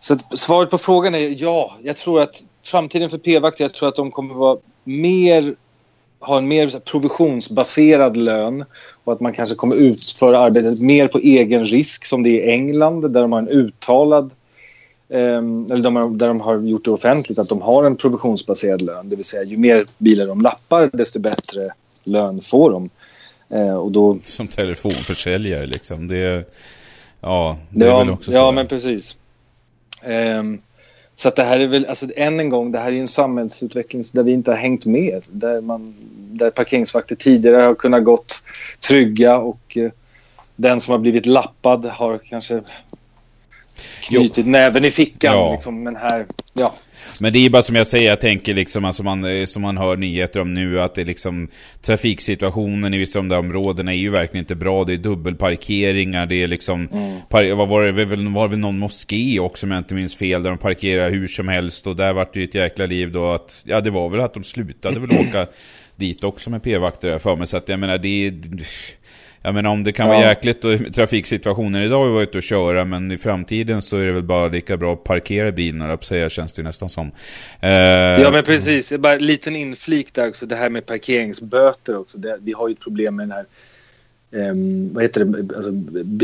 så svaret på frågan är ja. Jag tror att framtiden för p-vakter, jag tror att de kommer vara mer ha en mer provisionsbaserad lön och att man kanske kommer utföra arbetet mer på egen risk som det är i England där de har en uttalad ehm, eller de där de har gjort det offentligt att de har en provisionsbaserad lön. Det vill säga ju mer bilar de lappar desto bättre lön får de. Eh, och då... Som telefonförsäljare liksom. Det, ja, det ja, är väl också Ja, men precis. Eh, Så att det här är väl, alltså än en gång, det här är ju en samhällsutveckling där vi inte har hängt med. Där, man, där parkeringsvakter tidigare har kunnat gått trygga och eh, den som har blivit lappad har kanske knutit jo. näven i fickan. Ja. Liksom, men här, ja. Men det är bara som jag säger, jag tänker liksom, alltså man, eh, som man hör nyheter om nu, att det liksom trafiksituationen i vissa av de där områdena är ju verkligen inte bra. Det är dubbelparkeringar, det är liksom, mm. par, vad var det, var, var det väl någon moské också om jag inte minns fel, där de parkerar hur som helst och där vart det ju ett jäkla liv då att, ja det var väl att de slutade väl åka [clears throat] dit också med p-vakter för mig, så att jag menar det är jag menar om det kan ja. vara jäkligt och trafiksituationen idag att vara ute och köra, men i framtiden så är det väl bara lika bra att parkera bilen, och säga känns det nästan som. Uh, ja men precis, bara en liten inflik där också, det här med parkeringsböter också. Det, vi har ju ett problem med den här Um, vad heter det, alltså,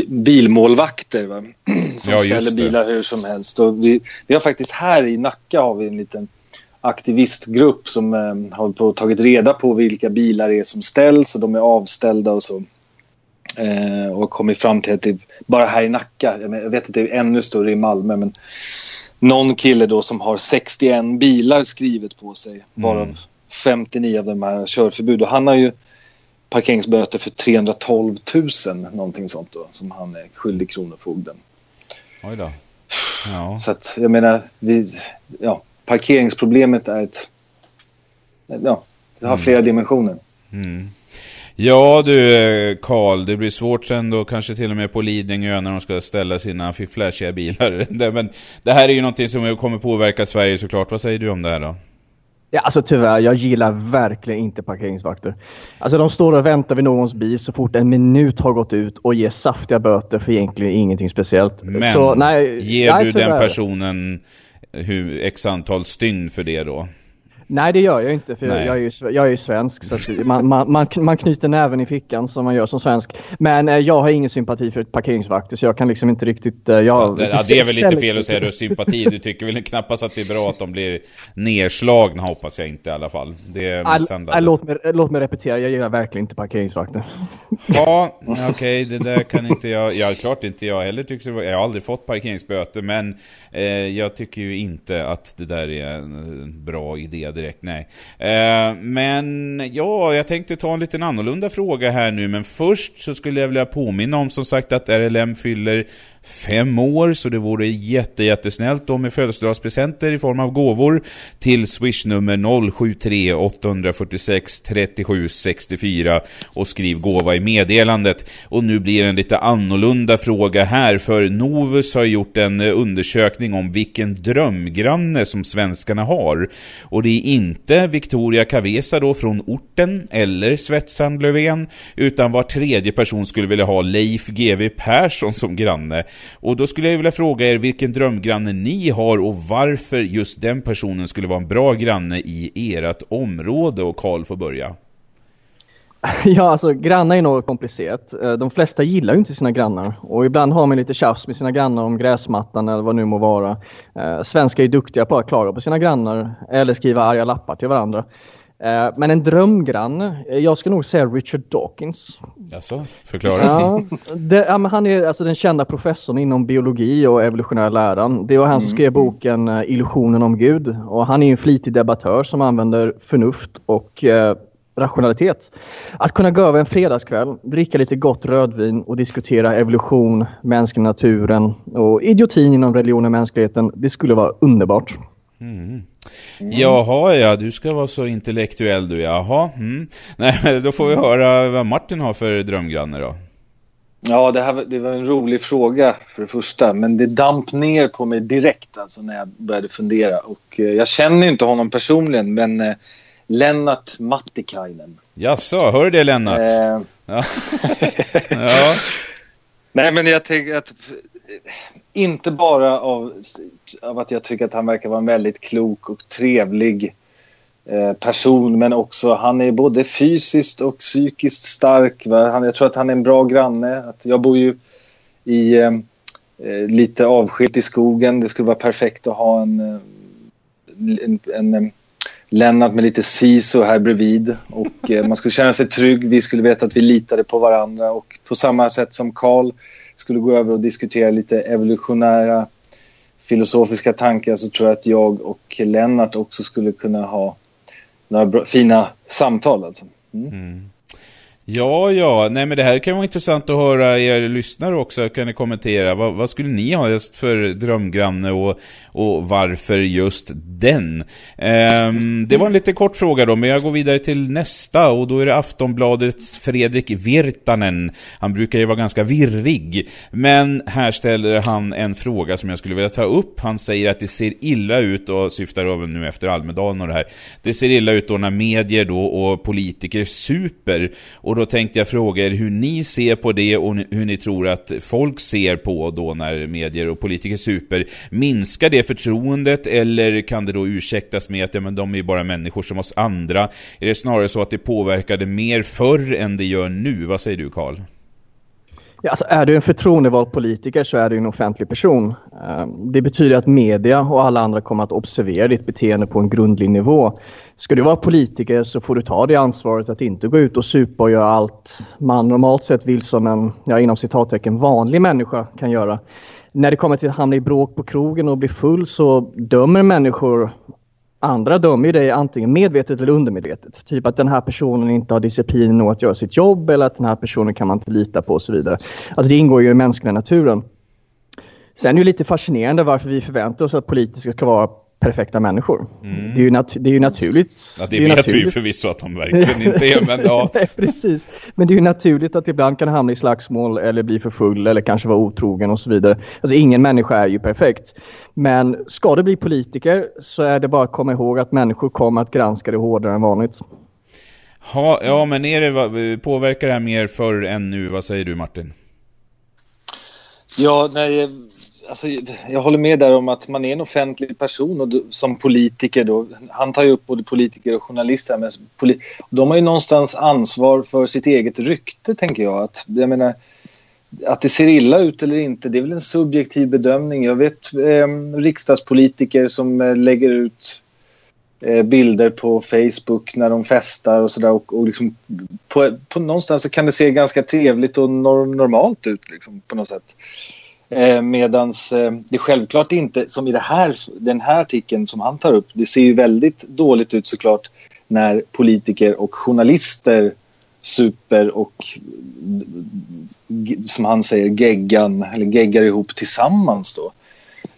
bilmålvakter va? [clears throat] som ja, ställer bilar hur som helst. Och vi, vi har faktiskt här i Nacka har vi en liten aktivistgrupp som um, har på, tagit reda på vilka bilar det är som ställs och de är avställda och så. Eh, och kommit fram till att det, bara här i Nacka, jag vet att det är ännu större i Malmö, men någon kille då som har 61 bilar skrivet på sig, varav mm. 59 av dem är körförbud. Och han har ju parkeringsböter för 312 000, någonting sånt då, som han är skyldig Kronofogden. Oj då. Ja. Så att jag menar, vi, ja, parkeringsproblemet är ett, ja, det har mm. flera dimensioner. Mm. Ja du Karl, det blir svårt sen då kanske till och med på Lidingö när de ska ställa sina flashiga bilar. [laughs] Men det här är ju någonting som kommer påverka Sverige såklart. Vad säger du om det här då? Ja, alltså tyvärr, jag gillar verkligen inte parkeringsvakter. Alltså de står och väntar vid någons bil så fort en minut har gått ut och ger saftiga böter för egentligen ingenting speciellt. Men så, nej, ger nej, du den personen hur, x antal stygn för det då? Nej det gör jag inte för jag, jag, är ju, jag är ju svensk så man, man, man, man knyter näven i fickan som man gör som svensk. Men eh, jag har ingen sympati för ett parkeringsvakter så jag kan liksom inte riktigt... Eh, jag, ja, det, ja, det är väl lite fel att säga du har sympati. Du tycker väl knappast att det är bra att de blir nedslagna hoppas jag inte i alla fall. Det är all, all, låt, mig, låt mig repetera, jag gillar verkligen inte parkeringsvakter. Ja, okej okay, det där kan inte jag... Ja, klart inte jag heller tycker Jag har aldrig fått parkeringsböter men eh, jag tycker ju inte att det där är en bra idé direkt, nej. Eh, men ja, jag tänkte ta en liten annorlunda fråga här nu, men först så skulle jag vilja påminna om som sagt att RLM fyller fem år, så det vore jätte, jättesnällt om med födelsedagspresenter i form av gåvor till swishnummer 073 846 37 64 och skriv gåva i meddelandet. Och nu blir det en lite annorlunda fråga här, för Novus har gjort en undersökning om vilken drömgranne som svenskarna har. Och det är inte Victoria Cavesa då från orten eller Svetsan Löfven, utan var tredje person skulle vilja ha Leif GW Persson som granne. Och då skulle jag vilja fråga er vilken drömgranne ni har och varför just den personen skulle vara en bra granne i ert område. Och Karl får börja. [laughs] Ja, alltså grannar är något komplicerat. Eh, de flesta gillar ju inte sina grannar och ibland har man lite tjafs med sina grannar om gräsmattan eller vad nu må vara. Eh, svenskar är duktiga på att klaga på sina grannar eller skriva arga lappar till varandra. Eh, men en drömgranne, jag ska nog säga Richard Dawkins. Jaså, förklara. Ja, det, ja, han är alltså den kända professorn inom biologi och evolutionär läran. Det var han som mm. skrev boken eh, Illusionen om Gud. Och han är en flitig debattör som använder förnuft och eh, rationalitet. Att kunna gå över en fredagskväll, dricka lite gott rödvin och diskutera evolution, mänskliga naturen och idiotin inom religion och mänskligheten, det skulle vara underbart. Mm. Mm. Jaha, ja, du ska vara så intellektuell du, jaha. Mm. Nej, då får vi höra vad Martin har för drömgranne då. Ja, det, här, det var en rolig fråga för det första, men det damp ner på mig direkt alltså, när jag började fundera. Och, eh, jag känner inte honom personligen, men eh, Lennart Mattikainen. Jaså, hör du det Lennart? Eh... Ja. [laughs] ja. [laughs] Nej, men jag tänker att inte bara av, av, att jag tycker att han verkar vara en väldigt klok och trevlig eh, person men också han är både fysiskt och psykiskt stark. Han, jag tror att han är en bra granne. Att jag bor ju i eh, eh lite avskilt i skogen. Det skulle vara perfekt att ha en, eh, en, en, en Lennart med lite siso här bredvid och eh, man skulle känna sig trygg. Vi skulle veta att vi litade på varandra och på samma sätt som Karl skulle gå över och diskutera lite evolutionära filosofiska tankar så tror jag att jag och Lennart också skulle kunna ha några bra, fina samtal. Alltså. Mm. Mm. Ja, ja, nej men det här kan vara intressant att höra er lyssnare också, kan ni kommentera. Vad, vad skulle ni ha just för drömgranne och, och varför just den? Ehm, det var en lite kort fråga då, men jag går vidare till nästa och då är det Aftonbladets Fredrik Virtanen. Han brukar ju vara ganska virrig, men här ställer han en fråga som jag skulle vilja ta upp. Han säger att det ser illa ut och syftar även nu efter Almedalen och det här. Det ser illa ut då när medier då och politiker super och då tänkte jag fråga er hur ni ser på det och hur ni tror att folk ser på då när medier och politiker super. Minskar det förtroendet eller kan det då ursäktas med att ja, men de är bara människor som oss andra? Är det snarare så att det påverkade mer förr än det gör nu? Vad säger du Karl? Ja, alltså är du en förtroendevald politiker så är du en offentlig person. Ehm, det betyder att media och alla andra kommer att observera ditt beteende på en grundlig nivå. Ska du vara politiker så får du ta det ansvaret att inte gå ut och supa och göra allt man normalt sett vill som en, ja, inom citattecken, vanlig människa kan göra. När det kommer till att hamna i bråk på krogen och bli full så dömer människor andra dömer dig antingen medvetet eller undermedvetet. Typ att den här personen inte har disciplin nog att göra sitt jobb eller att den här personen kan man inte lita på och så vidare. Alltså det ingår ju i mänskliga naturen. Sen är det lite fascinerande varför vi förväntar oss att politiker ska vara perfekta människor. Mm. Det, är ju det är ju naturligt. Ja, det, det vet naturligt. vi förvisso att de verkligen inte är. Men, ja. [laughs] Nej, precis. men det är ju naturligt att ibland kan hamna i slagsmål eller bli för full eller kanske vara otrogen och så vidare. Alltså ingen människa är ju perfekt. Men ska du bli politiker så är det bara att komma ihåg att människor kommer att granska det hårdare än vanligt. Ha, ja, men är det, påverkar det här mer förr än nu? Vad säger du Martin? Ja, nej, alltså, jag håller med där om att man är en offentlig person och som politiker då, han tar ju upp både politiker och journalister, men poli de har ju någonstans ansvar för sitt eget rykte tänker jag. Att, jag menar, att det ser illa ut eller inte, det är väl en subjektiv bedömning. Jag vet eh, riksdagspolitiker som eh, lägger ut eh, bilder på Facebook när de festar och sådär och, och liksom på, på någonstans så kan det se ganska trevligt och norm normalt ut liksom, på något sätt. Eh, eh, det självklart inte, som i det här, den här artikeln som han tar upp, det ser ju väldigt dåligt ut såklart när politiker och journalister super och som han säger geggan eller geggar ihop tillsammans då.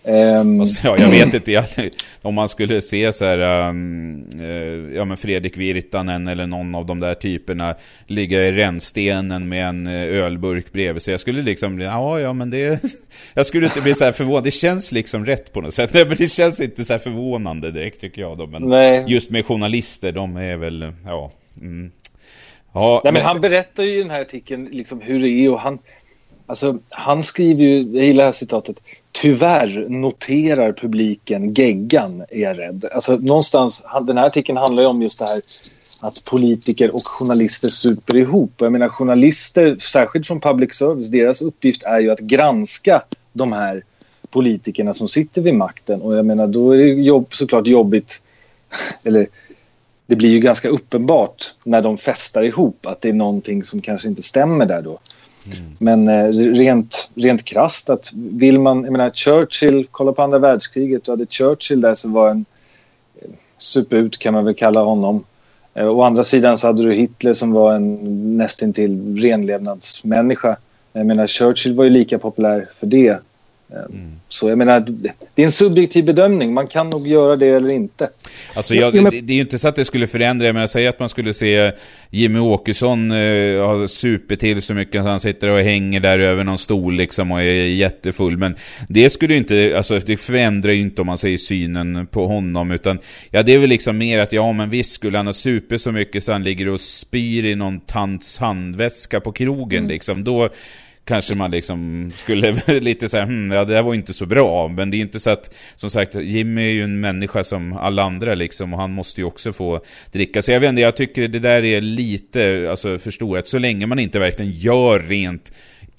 Um, ja, jag vet [clears throat] inte om man skulle se så här, um, uh, ja men Fredrik Virtanen eller någon av de där typerna ligga i rännstenen med en uh, ölburk bredvid sig. Jag skulle liksom, ja ja men det, [laughs] jag skulle inte bli så här förvånad. Det känns liksom rätt på något sätt. Nej, [laughs] men det känns inte så här förvånande direkt tycker jag då. Men Nej. just med journalister, de är väl, ja. Mm. ja Nej, men, men han berättar ju i den här artikeln liksom hur det är och han, Alltså, han skriver ju, jag gillar det här citatet, tyvärr noterar publiken geggan är jag rädd. Alltså någonstans, den här artikeln handlar ju om just det här att politiker och journalister super ihop. Jag menar journalister, särskilt från public service, deras uppgift är ju att granska de här politikerna som sitter vid makten och jag menar då är det jobb, såklart jobbigt, [laughs] eller det blir ju ganska uppenbart när de festar ihop att det är någonting som kanske inte stämmer där då. Mm. Men eh, rent, rent krasst, att vill man, jag menar Churchill, kolla på andra världskriget, du hade Churchill där som var en eh, superut kan man väl kalla honom. Eh, å andra sidan så hade du Hitler som var en nästintill renlevnadsmänniska. Jag menar Churchill var ju lika populär för det Mm. Så jag menar, det är en subjektiv bedömning. Man kan nog göra det eller inte. Alltså jag, det, det är ju inte så att det skulle förändra, men jag säger att man skulle se Jimmy Åkesson uh, ha super till så mycket så han sitter och hänger där över någon stol liksom och är jättefull. Men det skulle ju inte, alltså det förändrar ju inte om man säger synen på honom, utan ja det är väl liksom mer att ja men visst skulle han ha super så mycket så han ligger och spyr i någon tants handväska på krogen mm. liksom. Då kanske man liksom skulle [laughs] lite säga, hm, ja det där var inte så bra. Men det är inte så att, som sagt, Jimmy är ju en människa som alla andra liksom. Och han måste ju också få dricka. Så jag vet inte, jag tycker det där är lite, alltså förstorat. Så länge man inte verkligen gör rent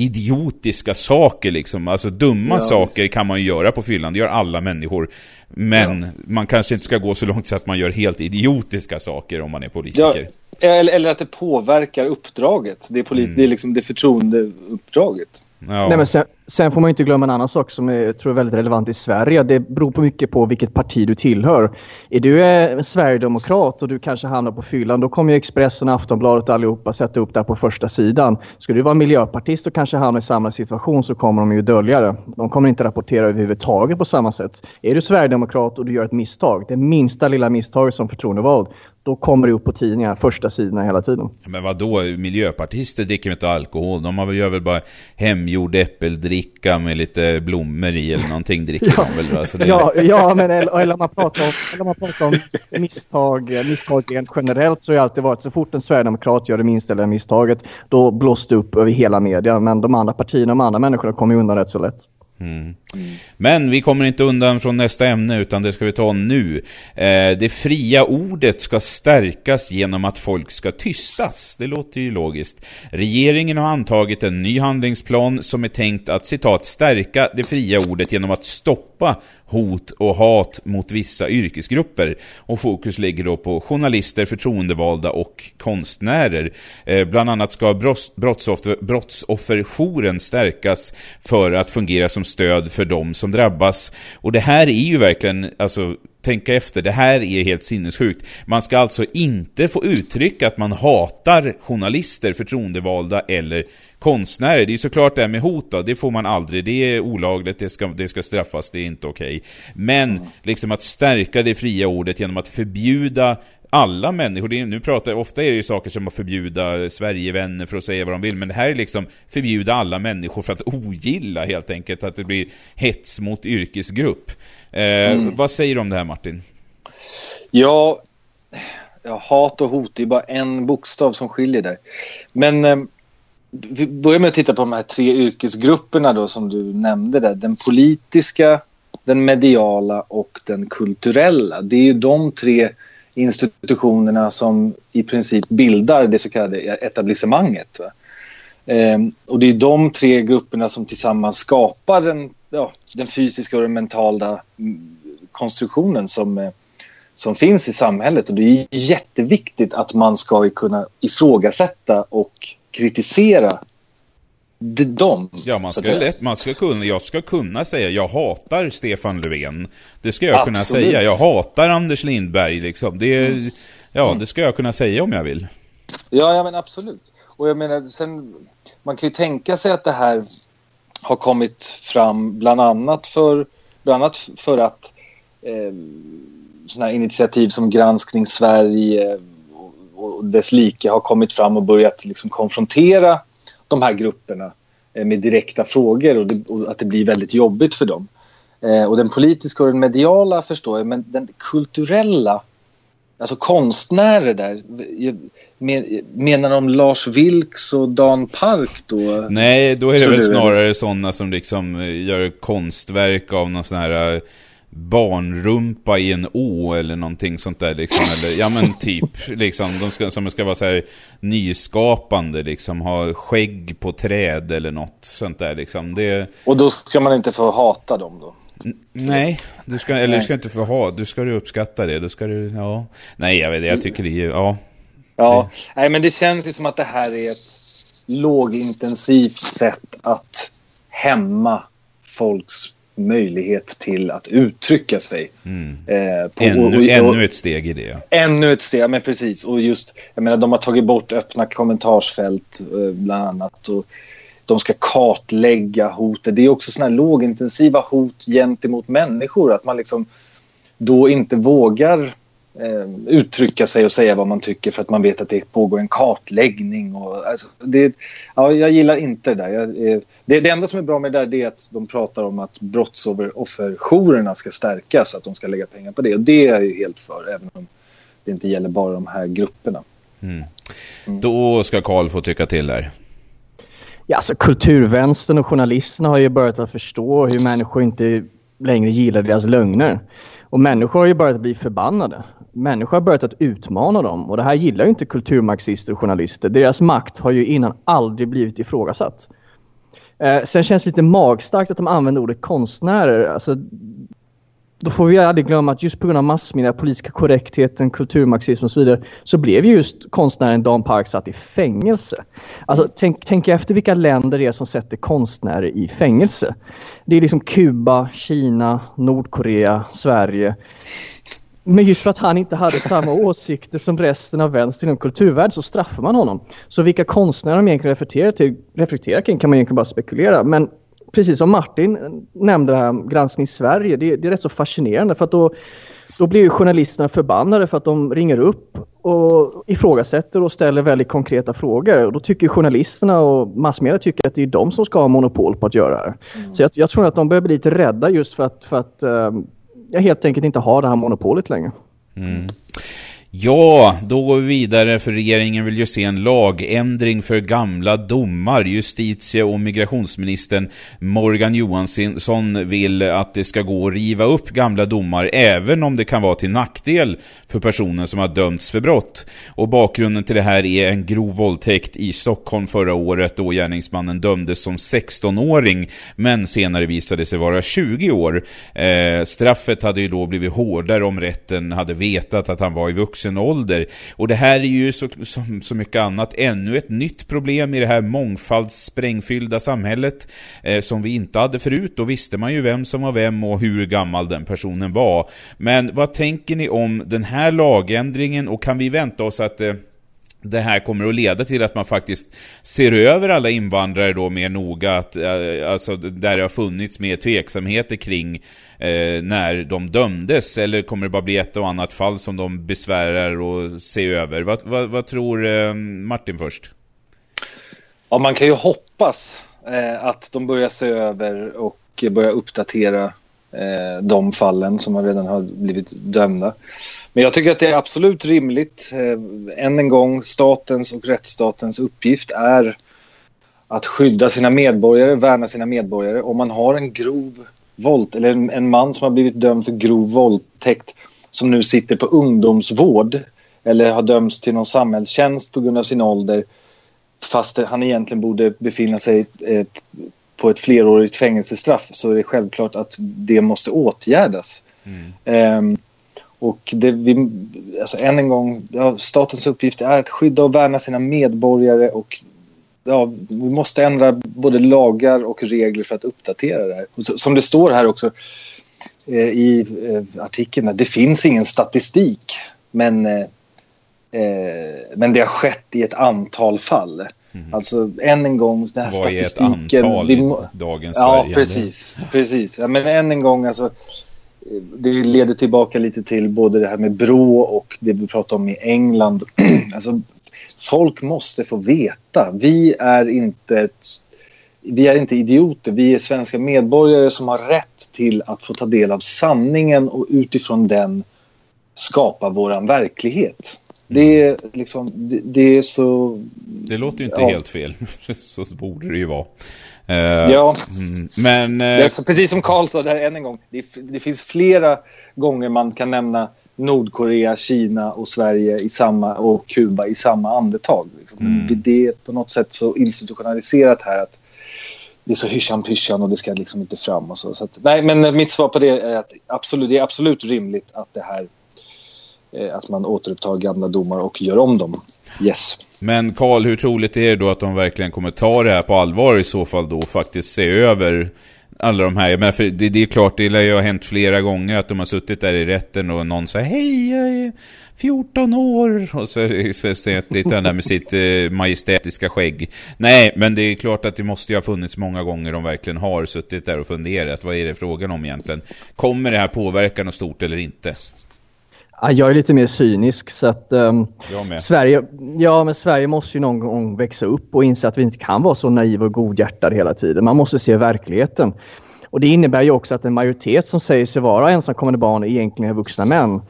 idiotiska saker liksom. Alltså dumma ja, saker kan man ju göra på fyllan, det gör alla människor. Men ja. man kanske inte ska gå så långt så att man gör helt idiotiska saker om man är politiker. Ja, eller, eller att det påverkar uppdraget. Det är, polit, mm. det är liksom det förtroendeuppdraget. Ja. Nej, men sen, Sen får man inte glömma en annan sak som jag tror är väldigt relevant i Sverige. Det beror på mycket på vilket parti du tillhör. Är du eh, Sverigedemokrat och du kanske hamnar på fyllan, då kommer ju Expressen, Aftonbladet och allihopa sätta upp det på första sidan. Ska du vara miljöpartist och kanske hamna i samma situation så kommer de ju dölja det. De kommer inte rapportera överhuvudtaget på samma sätt. Är du Sverigedemokrat och du gör ett misstag, det minsta lilla misstaget som förtroendevald, då kommer det upp på tidningar, första sidorna hela tiden. Men vad då? miljöpartister dricker inte alkohol? De gör väl bara hemgjord äppeldricka med lite blommor i eller någonting dricker ja. de väl? Alltså det... ja, ja, men eller, eller man pratar om, eller man pratar om misstag, misstag rent generellt så har det alltid varit så fort en sverigedemokrat gör det minsta eller misstaget då blåst det upp över hela media. Men de andra partierna, de andra människorna kommer undan rätt så lätt. Mm. Men vi kommer inte undan från nästa ämne utan det ska vi ta nu. Eh, det fria ordet ska stärkas genom att folk ska tystas. Det låter ju logiskt. Regeringen har antagit en ny handlingsplan som är tänkt att citat stärka det fria ordet genom att stoppa hot och hat mot vissa yrkesgrupper. Och fokus ligger då på journalister, förtroendevalda och konstnärer. Eh, bland annat ska brottsoffer, brottsofferjouren stärkas för att fungera som stöd för de som drabbas. Och det här är ju verkligen, alltså tänka efter, det här är helt sinnessjukt. Man ska alltså inte få uttrycka att man hatar journalister, förtroendevalda eller konstnärer. Det är ju såklart det här med hot då, det får man aldrig, det är olagligt, det ska, det ska straffas, det är inte okej. Okay. Men liksom att stärka det fria ordet genom att förbjuda alla människor, det är, nu pratar ofta är det ju saker som att förbjuda Sverigevänner för att säga vad de vill, men det här är liksom förbjuda alla människor för att ogilla helt enkelt, att det blir hets mot yrkesgrupp. Eh, mm. Vad säger du om det här Martin? Ja, ja, hat och hot är bara en bokstav som skiljer där. Men eh, vi börjar med att titta på de här tre yrkesgrupperna då som du nämnde där. Den politiska, den mediala och den kulturella. Det är ju de tre institutionerna som i princip bildar det så kallade etablissemanget. Ehm, och det är de tre grupperna som tillsammans skapar den, ja, den fysiska och den mentala mm, konstruktionen som, eh, som finns i samhället. Och det är jätteviktigt att man ska kunna ifrågasätta och kritisera dem. Ja, man ska, lätt, man ska kunna, jag ska kunna säga jag hatar Stefan Löfven. Det ska jag Absolut. kunna säga. Jag hatar Anders Lindberg liksom. Det, mm. Ja, det ska jag kunna säga om jag vill. Ja, ja men absolut. Och jag menar, sen, man kan ju tänka sig att det här har kommit fram bland annat för, bland annat för att eh, sådana initiativ som Granskning Sverige och, och dess like har kommit fram och börjat liksom konfrontera de här grupperna eh, med direkta frågor och, det, och, att det blir väldigt jobbigt för dem. Eh, och den politiska och den mediala förstår jag, men den kulturella, alltså konstnärer där, menar de Lars Vilks och Dan Park då? Nej, då är det väl snarare sådana som liksom eh, gör konstverk av någon sån här barnrumpa i en å eller någonting sånt där liksom. Eller, ja men typ, liksom, de ska, som ska vara så här nyskapande liksom, ha skägg på träd eller något sånt där liksom. Det... Och då ska man inte få hata dem då? nej, du ska, eller du ska inte få ha, du ska du uppskatta det, då ska du, ja. Nej, jag vet jag tycker det är, ja. Ja, det... nej men det känns ju som att det här är ett lågintensivt sätt att hämma folks möjlighet till att uttrycka sig. Mm. Eh, på, ännu, och, och, ännu ett steg i det. Ännu ett steg, men precis. Och just, jag menar, de har tagit bort öppna kommentarsfält eh, bland annat. Och de ska kartlägga hotet. Det är också sådana här lågintensiva hot gentemot människor. Att man liksom då inte vågar uttrycka sig och säga vad man tycker för att man vet att det pågår en kartläggning. Och, alltså, det, ja, jag gillar inte det där. Jag, eh, det. Det enda som är bra med det där är att de pratar om att brottsofferjourerna ska stärkas, att de ska lägga pengar på det. Och det är jag ju helt för, även om det inte gäller bara de här grupperna. Mm. Mm. Då ska Karl få tycka till där. Ja, alltså kulturvänstern och journalisterna har ju börjat att förstå hur människor inte längre gillar deras lögner. Och människor har ju börjat bli förbannade. Människor har börjat att utmana dem och det här gillar ju inte kulturmarxister och journalister. Deras makt har ju innan aldrig blivit ifrågasatt. Eh, sen känns det lite magstarkt att de använder ordet konstnärer. Alltså, då får vi aldrig glömma att just på grund av massmedia, politiska korrektheten, kulturmarxism och så vidare så blev ju just konstnären Dan Park satt i fängelse. Alltså tänk, tänk efter vilka länder det är som sätter konstnärer i fängelse. Det är liksom Kuba, Kina, Nordkorea, Sverige. Men just för att han inte hade samma [laughs] åsikter som resten av vänstern inom kulturvärlden så straffar man honom. Så vilka konstnärer de egentligen reflekterar, till, reflekterar kring kan man egentligen bara spekulera. Men precis som Martin nämnde här, granskning i Sverige, det, det, är rätt så fascinerande för att då, då blir journalisterna förbannade för att de ringer upp och ifrågasätter och ställer väldigt konkreta frågor. Och då tycker journalisterna och massmedia tycker att det är de som ska ha monopol på att göra det. Mm. Så jag, jag, tror att de börjar bli lite rädda just för att, för att uh, jag helt enkelt inte har det här monopolet längre. Mm. Ja, då går vi vidare för regeringen vill ju se en lagändring för gamla domar. Justitie och migrationsministern Morgan Johansson vill att det ska gå att riva upp gamla domar även om det kan vara till nackdel för personen som har dömts för brott. Och bakgrunden till det här är en grov våldtäkt i Stockholm förra året då gärningsmannen dömdes som 16-åring men senare visade sig vara 20 år. Eh, straffet hade ju då blivit hårdare om rätten hade vetat att han var i vuxen vuxen ålder. Och det här är ju så, som så mycket annat ännu ett nytt problem i det här mångfaldssprängfyllda samhället eh, som vi inte hade förut. Då visste man ju vem som var vem och hur gammal den personen var. Men vad tänker ni om den här lagändringen och kan vi vänta oss att eh, det här kommer att leda till att man faktiskt ser över alla invandrare då mer noga, att, eh, alltså där det har funnits mer tveksamheter kring eh, när de dömdes, eller kommer det bara bli ett och annat fall som de besvärar och ser över? Vad, vad, vad tror eh, Martin först? Ja, man kan ju hoppas eh, att de börjar se över och börja uppdatera eh, de fallen som redan har blivit dömda. Men jag tycker att det är absolut rimligt. Eh, än en gång, statens och rättsstatens uppgift är att skydda sina medborgare, värna sina medborgare. Om man har en grov våld eller en, en man som har blivit dömd för grov våldtäkt som nu sitter på ungdomsvård eller har dömts till någon samhällstjänst på grund av sin ålder fast han egentligen borde befinna sig eh, på ett flerårigt fängelsestraff så är det självklart att det måste åtgärdas. Mm. Um, och det, vi, alltså än en gång, ja, statens uppgift är att skydda och värna sina medborgare och ja, vi måste ändra både lagar och regler för att uppdatera det här. Som det står här också eh, i eh, artikeln, det finns ingen statistik men, eh, eh, men det har skett i ett antal fall. Mm. Alltså än en gång, den här Vad statistiken. Vad är ett antal i dagens ja, Sverige? Precis, precis. Ja, men än en gång, alltså, det leder tillbaka lite till både det här med Brå och det vi pratade om i England. [clears throat] alltså, folk måste få veta. Vi är inte ett, vi är inte idioter. Vi är svenska medborgare som har rätt till att få ta del av sanningen och utifrån den skapa våran verklighet. Det är, liksom, det, det är så... Det låter ju inte ja. helt fel. [laughs] så borde det ju vara. Uh, ja, mm, men... Uh, är, precis som Karl sa där än en gång. Det, det, finns flera gånger man kan nämna Nordkorea, Kina och Sverige i samma, och Kuba i samma andetag. Liksom. Mm. Det är på något sätt så institutionaliserat här att det är så hyschan pyschan och det ska liksom inte fram och så. så att, nej, men mitt svar på det är att absolut, det är absolut rimligt att det här Eh, att man återupptar gamla domar och gör om dem. Yes. Men Karl, hur troligt är det då att de verkligen kommer ta det här på allvar i så fall då och faktiskt se över alla de här, men för det, det är klart, det lär ju ha hänt flera gånger att de har suttit där i rätten och någon säger hej, jag är 14 år och så sitter han där med sitt eh, majestätiska skägg. Nej, men det är klart att det måste ju ha funnits många gånger de verkligen har suttit där och funderat. Vad är det frågan om egentligen? Kommer det här påverka något stort eller inte? Jag är lite mer cynisk så att um, Sverige, ja, men Sverige måste ju någon gång växa upp och inse att vi inte kan vara så naiva och godhjärtade hela tiden. Man måste se verkligheten. Och det innebär ju också att en majoritet som säger sig vara ensamkommande barn egentligen är vuxna män.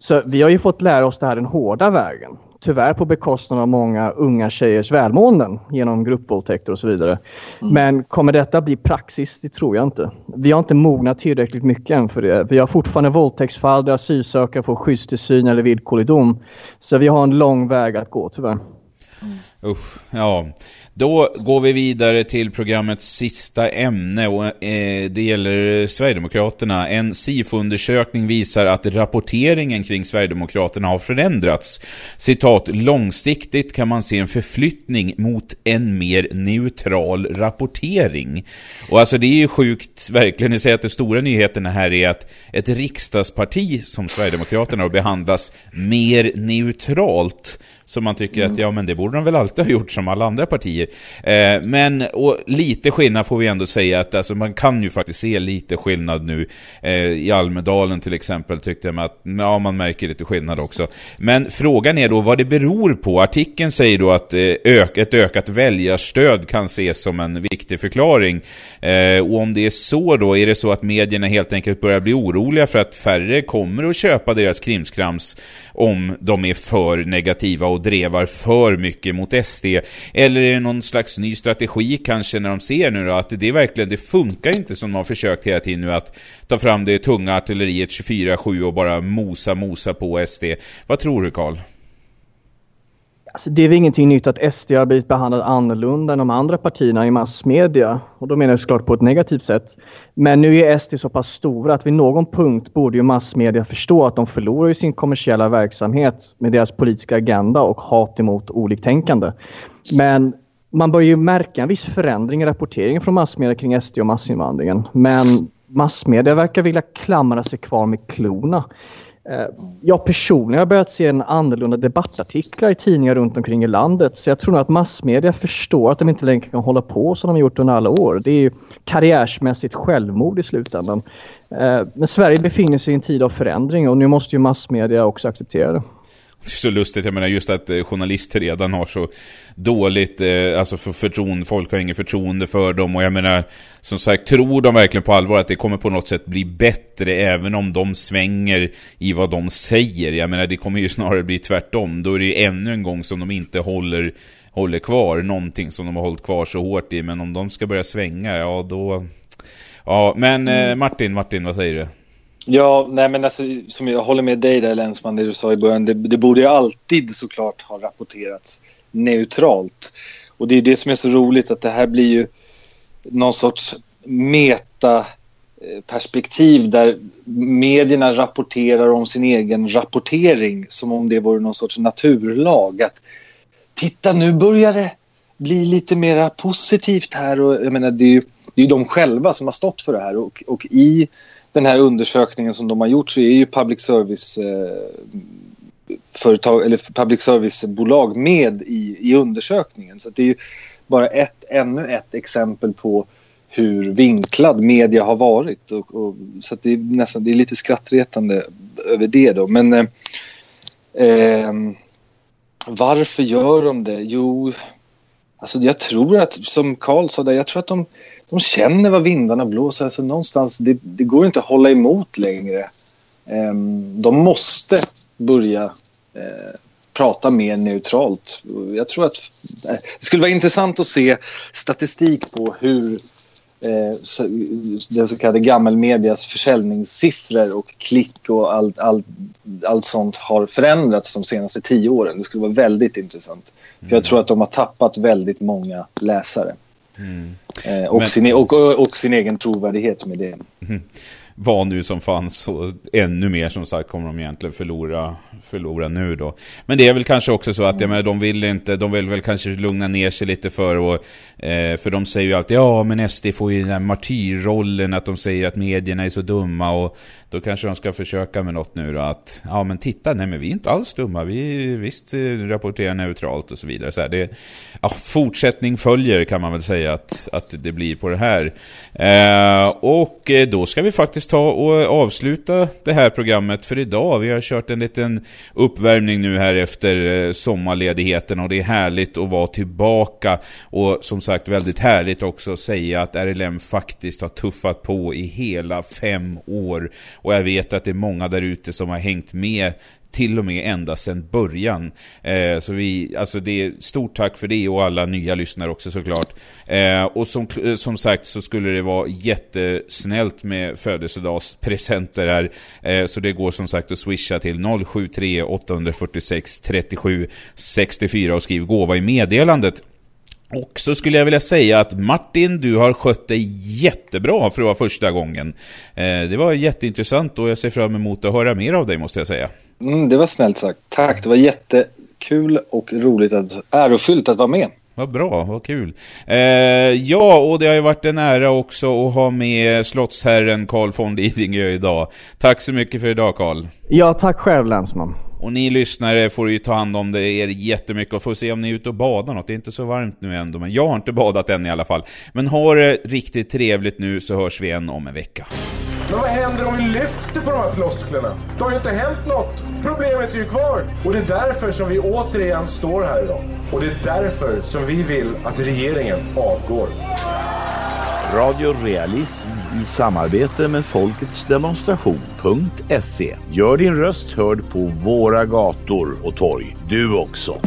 Så vi har ju fått lära oss det här den hårda vägen tyvärr på bekostnad av många unga tjejers välmåenden genom gruppvåldtäkter och så vidare. Mm. Men kommer detta bli praxis? Det tror jag inte. Vi har inte mognat tillräckligt mycket än för det. Vi har fortfarande våldtäktsfall där asylsökare får skyddstillsyn eller villkorlig dom. Så vi har en lång väg att gå tyvärr. Usch, ja. Då går vi vidare till programmets sista ämne och eh, det gäller Sverigedemokraterna. En SIFO-undersökning visar att rapporteringen kring Sverigedemokraterna har förändrats. Citat, långsiktigt kan man se en förflyttning mot en mer neutral rapportering. Och alltså det är ju sjukt verkligen, ni säger att den stora nyheten här är att ett riksdagsparti som Sverigedemokraterna behandlas mer neutralt så man tycker att ja, men det borde de väl alltid har gjort som alla andra partier. Eh, men och lite skillnad får vi ändå säga att alltså, man kan ju faktiskt se lite skillnad nu. Eh, I Almedalen till exempel tyckte jag att ja, man märker lite skillnad också. Men frågan är då vad det beror på. Artikeln säger då att eh, ök, ett ökat väljarstöd kan ses som en viktig förklaring. Eh, och om det är så då, är det så att medierna helt enkelt börjar bli oroliga för att färre kommer att köpa deras krimskrams om de är för negativa och drevar för mycket mot SD? Eller är det någon slags ny strategi kanske när de ser nu då att det verkligen, det funkar inte som de har försökt hela tiden nu att ta fram det tunga artilleriet 24-7 och bara mosa, mosa på SD. Vad tror du Karl? Alltså, det är väl ingenting nytt att SD har blivit behandlad annorlunda än de andra partierna i massmedia. Och då menar jag såklart på ett negativt sätt. Men nu är SD så pass stora att vid någon punkt borde ju massmedia förstå att de förlorar ju sin kommersiella verksamhet med deras politiska agenda och hat emot oliktänkande. Men man börjar ju märka en viss förändring i rapporteringen från massmedia kring SD och massinvandringen. Men massmedia verkar vilja klamra sig kvar med klorna. Eh, jag personligen har börjat se en annorlunda debattartiklar i tidningar runt omkring i landet. Så jag tror nog att massmedia förstår att de inte längre kan hålla på som de gjort under alla år. Det är ju karriärsmässigt självmord i slutändan. Eh, men Sverige befinner sig i en tid av förändring och nu måste ju massmedia också acceptera det. Det är så lustigt, jag menar just att eh, journalister redan har så dåligt, eh, alltså för förtroende, folk har inget förtroende för dem och jag menar, som sagt, tror de verkligen på allvar att det kommer på något sätt bli bättre även om de svänger i vad de säger? Jag menar, det kommer ju snarare bli tvärtom, då är det ju ännu en gång som de inte håller, håller kvar någonting som de har hållit kvar så hårt i, men om de ska börja svänga, ja då... Ja, men eh, Martin, Martin, vad säger du? Ja, nej men alltså, som jag håller med dig där Länsman, det du sa i början. Det, det borde ju alltid såklart ha rapporterats neutralt. Och det är det som är så roligt att det här blir ju någon sorts metaperspektiv eh, där medierna rapporterar om sin egen rapportering som om det vore någon sorts naturlag. Att titta nu börjar det bli lite mer positivt här och jag menar det är ju det är de själva som har stått för det här och, och i den här undersökningen som de har gjort så är ju public service eh, företag eller public service-bolag med i, i undersökningen. Så det är ju bara ett, ännu ett exempel på hur vinklad media har varit. Och, och så det är nästan det är lite skrattretande över det då. Men eh, eh, varför gör de det? Jo, alltså jag tror att som Karl sa där, jag tror att de de känner vad vindarna blåser. Alltså någonstans, det, det går inte att hålla emot längre. Um, de måste börja uh, prata mer neutralt. Jag tror att uh, det skulle vara intressant att se statistik på hur uh, den så kallade gammelmedias försäljningssiffror och klick och allt, allt, allt sånt har förändrats de senaste tio åren. Det skulle vara väldigt intressant. Mm. För jag tror att de har tappat väldigt många läsare. Mm. Eh, och, Men... sin, e- och, och, sin egen trovärdighet med det. Mm. Vad nu som fanns och ännu mer som sagt kommer de egentligen förlora, förlora nu då. Men det är väl kanske också så att jag menar, de vill inte, de vill väl kanske lugna ner sig lite för och, eh, för de säger ju alltid ja men SD får ju den här martyrrollen att de säger att medierna är så dumma och då kanske de ska försöka med något nu då att ja men titta, nej men vi är inte alls dumma, vi visst eh, rapporterar neutralt och så vidare. Så här, det, ja, fortsättning följer kan man väl säga att, att det blir på det här. Eh, och eh, då ska vi faktiskt ta och avsluta det här programmet för idag. Vi har kört en liten uppvärmning nu här efter eh, sommarledigheten och det är härligt att vara tillbaka. Och som sagt väldigt härligt också att säga att RLM faktiskt har tuffat på i hela fem år. Och jag vet att det är många där ute som har hängt med till och med ända sedan början. Eh, så vi, alltså det är stort tack för det och alla nya lyssnare också såklart. Eh, och som, eh, som sagt så skulle det vara jättesnällt med födelsedagspresenter här. Eh, så det går som sagt att swisha till 073 846 37 64 och skriv gåva i meddelandet. Och så skulle jag vilja säga att Martin, du har skött dig jättebra för att vara första gången. Eh, det var jätteintressant och jag ser fram emot att höra mer av dig måste jag säga. Mm, det var snällt sagt. Tack, det var jättekul och roligt att, ärofyllt att vara med. Vad bra, vad kul. Eh, ja, och det har ju varit en ära också att ha med slottsherren Carl von Lidingö idag. Tack så mycket för idag Carl. Ja, tack själv länsman. Och ni lyssnare får ju ta hand om det er jättemycket och får se om ni är ute och badar något. Det är inte så varmt nu ändå, men jag har inte badat än i alla fall. Men ha det riktigt trevligt nu så hörs vi igen om en vecka. Men vad händer om vi lyfter på de här flosklerna? Det har ju inte hänt något. Problemet är ju kvar. Och det är därför som vi återigen står här idag. Och det är därför som vi vill att regeringen avgår. Radio Realism i samarbete med Folkets Demonstration.se. Gör din röst hörd på våra gator och torg. Du också.